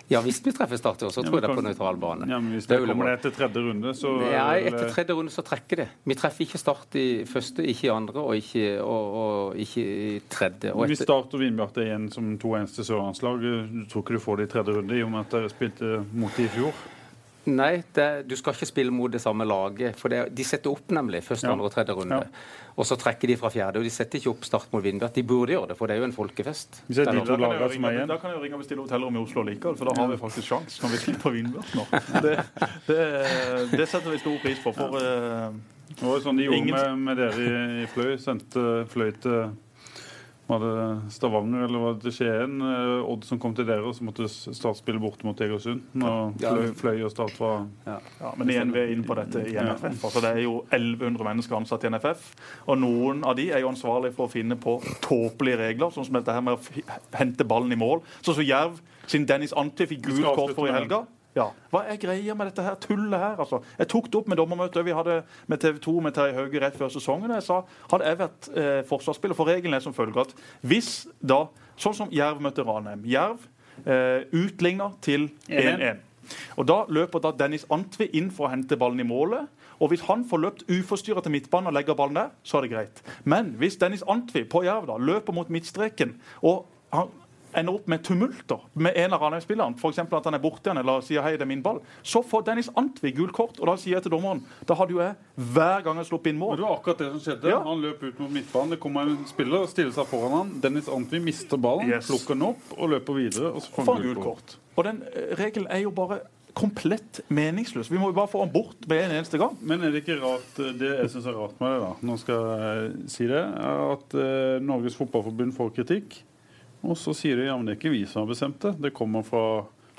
Ja, hvis vi treffer Start i år, så tror jeg det er på nøytral bane. Ja, men Hvis det, det kommer det etter tredje runde, så Nei, etter tredje runde så trekker det. Vi treffer ikke Start i første, ikke i andre og ikke, og, og ikke i tredje. Og hvis Start og Vindbjarte er igjen som to eneste sørlandslag, tror ikke du får det i tredje runde, i og med at dere spilte mot det i fjor? Nei, det, du skal ikke spille mot det samme laget. For det, de setter opp nemlig første, ja. andre og tredje runde. Ja. Og så trekker de fra fjerde. Og de setter ikke opp start mot Vindbjart. De burde gjøre det, for det er jo en folkefest. Da kan, ringe, da kan jeg ringe og bestille hotellrom i Oslo likevel, for da har vi faktisk sjans når vi slipper Vindbjart nå. Det, det, det, setter vi stor pris på. For, uh, det var sånn de gjorde med, med dere i, i Fløy. Sendte Fløy til var det Stavanger eller var det Skien? Eh, Odd som kom til dere, og så måtte Start spille borte mot Egersund. Når fløy, fløy, og Start var ja. ja. Men igjen, vi er inne på dette i NFF. Altså, det er jo 1100 mennesker ansatt i NFF. Og noen av de er jo ansvarlige for å finne på tåpelige regler, sånn som dette her med å hente ballen i mål. Sånn som Jerv, sin Dennis Ante fikk gult kort for i helga. Ja. Hva er greia med dette her tullet her? Altså? Jeg tok det opp med dommermøtet vi hadde med TV 2 med Terje Hauge rett før sesongen. Jeg sa hadde jeg vært eh, forsvarsspiller, for regelen er som følger at hvis da, sånn som Jerv møtte Ranheim Jerv eh, utligner til 1-1. Og Da løper da Dennis Antvi inn for å hente ballen i målet. Og Hvis han får løpt uforstyrra til midtbanen og legger ballen der, så er det greit. Men hvis Dennis Antvi på Jerv da løper mot midtstreken og han ender opp med tumulter med en av Ranheim-spillerne, f.eks. at han er borte igjen eller sier 'hei, det er min ball', så får Dennis Antvi gult kort. Og da sier jeg til dommeren da hadde jo jeg hver gang jeg sluppet inn mål. Det var akkurat det som skjedde. Ja. Han løp ut mot midtbanen. Det kommer en spiller og stiller seg foran han. Dennis Antvi mister ballen, yes. plukker den opp og løper videre. Og så får han gult kort. Og den eh, regelen er jo bare komplett meningsløs. Vi må jo bare få han bort med en eneste gang. Men er det ikke rart, eh, det jeg syns er rart med det, da, nå skal jeg si det, er at uh, Norges Fotballforbund får kritikk og så sier de ja, men det er ikke vi som har bestemt det. Det kommer fra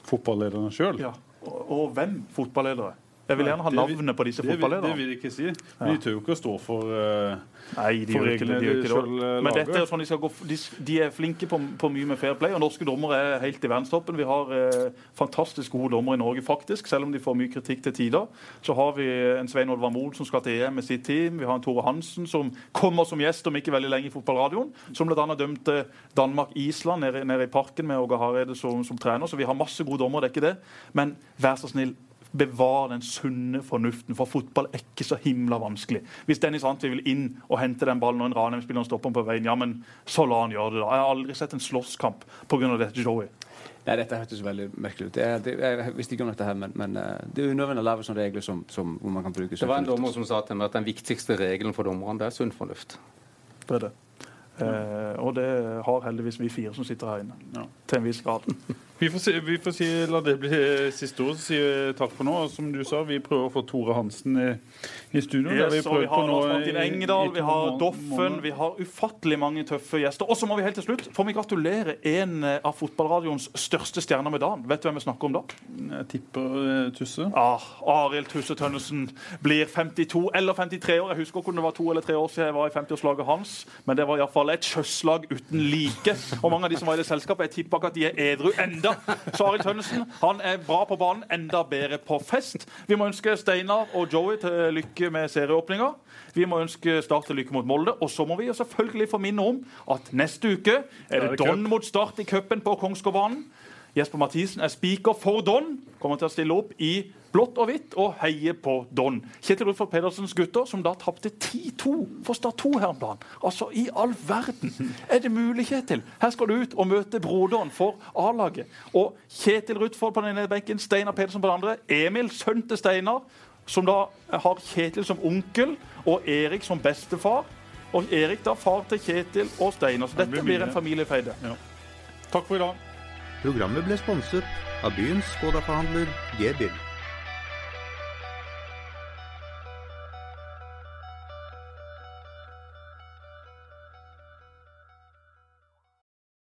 fotballederne sjøl. Ja. Og, og, hvem fotballedere? Jeg vil gjerne ha navnet på disse fotballederne. Det vil de ikke si. Men de tør jo ikke å stå for uh, Nei, de ikke det. De, de, de Men dette er sånn de, skal gå, de, de er flinke på, på, mye med fair play, og norske dommere er helt i verdenstoppen. Vi har uh, fantastisk gode dommere i Norge, faktisk, selv om de får mye kritikk til tider. Så har vi en Svein Oddvar Moen som skal til EM med sitt team. Vi har en Tore Hansen som kommer som gjest om ikke veldig lenge i fotballradioen. Som bl.a. dømte Danmark-Island nede, nede, i parken med Åge Hareide som, som trener. Så vi har masse gode dommere, det er ikke det. Men vær så snill, bevare den sunne fornuften, for fotball er ikke så himla vanskelig. Hvis Dennis Antvi vil inn og hente den ballen, og en Ranheim-spiller stopper på veien, ja, men så la han gjøre det, da. Jeg har aldri sett en slåsskamp pga. dette, showet. Nei, Dette hørtes veldig merkelig ut. Jeg, det, jeg visste ikke om dette, her, men, men eh, det er unødvendig å lage sånne regler som, som, hvor man kan bruke Det var en dommer som sa til meg at den viktigste regelen for dommerne det er sunn fornuft. Det er det. Eh, og det har heldigvis vi fire som sitter her inne. Ja. Til en viss grad. Vi får, si, vi får si, la det bli siste ord, vi takk for nå. Og som du sa, vi prøver å få Tore Hansen i, i studio. Yes, vi, vi har Lars Martin Engedal, vi har Doffen, måneder. vi har ufattelig mange tøffe gjester. Og så må vi helt til slutt får vi gratulere en eh, av fotballradioens største stjerner med dagen. Vet du hvem vi snakker om da? Jeg tipper eh, Tusse. Ah, Arild Tusse Tønnesen blir 52 eller 53 år. Jeg husker ikke om det var to eller tre år siden jeg var i 50-årslaget hans, men det var iallfall et kjøsslag uten like. Og mange av de som var i det selskapet, jeg tipper ikke at de er edru enda. Så Arild Tønnesen han er bra på banen, enda bedre på fest. Vi må ønske Steinar og Joey til lykke med serieåpninga. Vi må ønske Start til lykke mot Molde. Og så må vi selvfølgelig få minne om at neste uke er det. Don mot Start i cupen på Kongsgårdbanen. Jesper Mathisen er spiker for Don. Kommer til å stille opp i blått og hvitt og heie på Don. Kjetil Rudfold Pedersens gutter, som da tapte 10-2 for Stad 2 her om dagen. Altså, i all verden! Er det mulig, Kjetil? Her skal du ut og møte broderen for A-laget. Og Kjetil Rudfold på den ene benken, Steinar Pedersen på den andre. Emil, sønn til Steinar, som da har Kjetil som onkel og Erik som bestefar. Og Erik da far til Kjetil og Steinar. Så dette blir en familiefeide. Takk for i dag. Programmet ble sponset av byens Skoda-forhandler G-bil.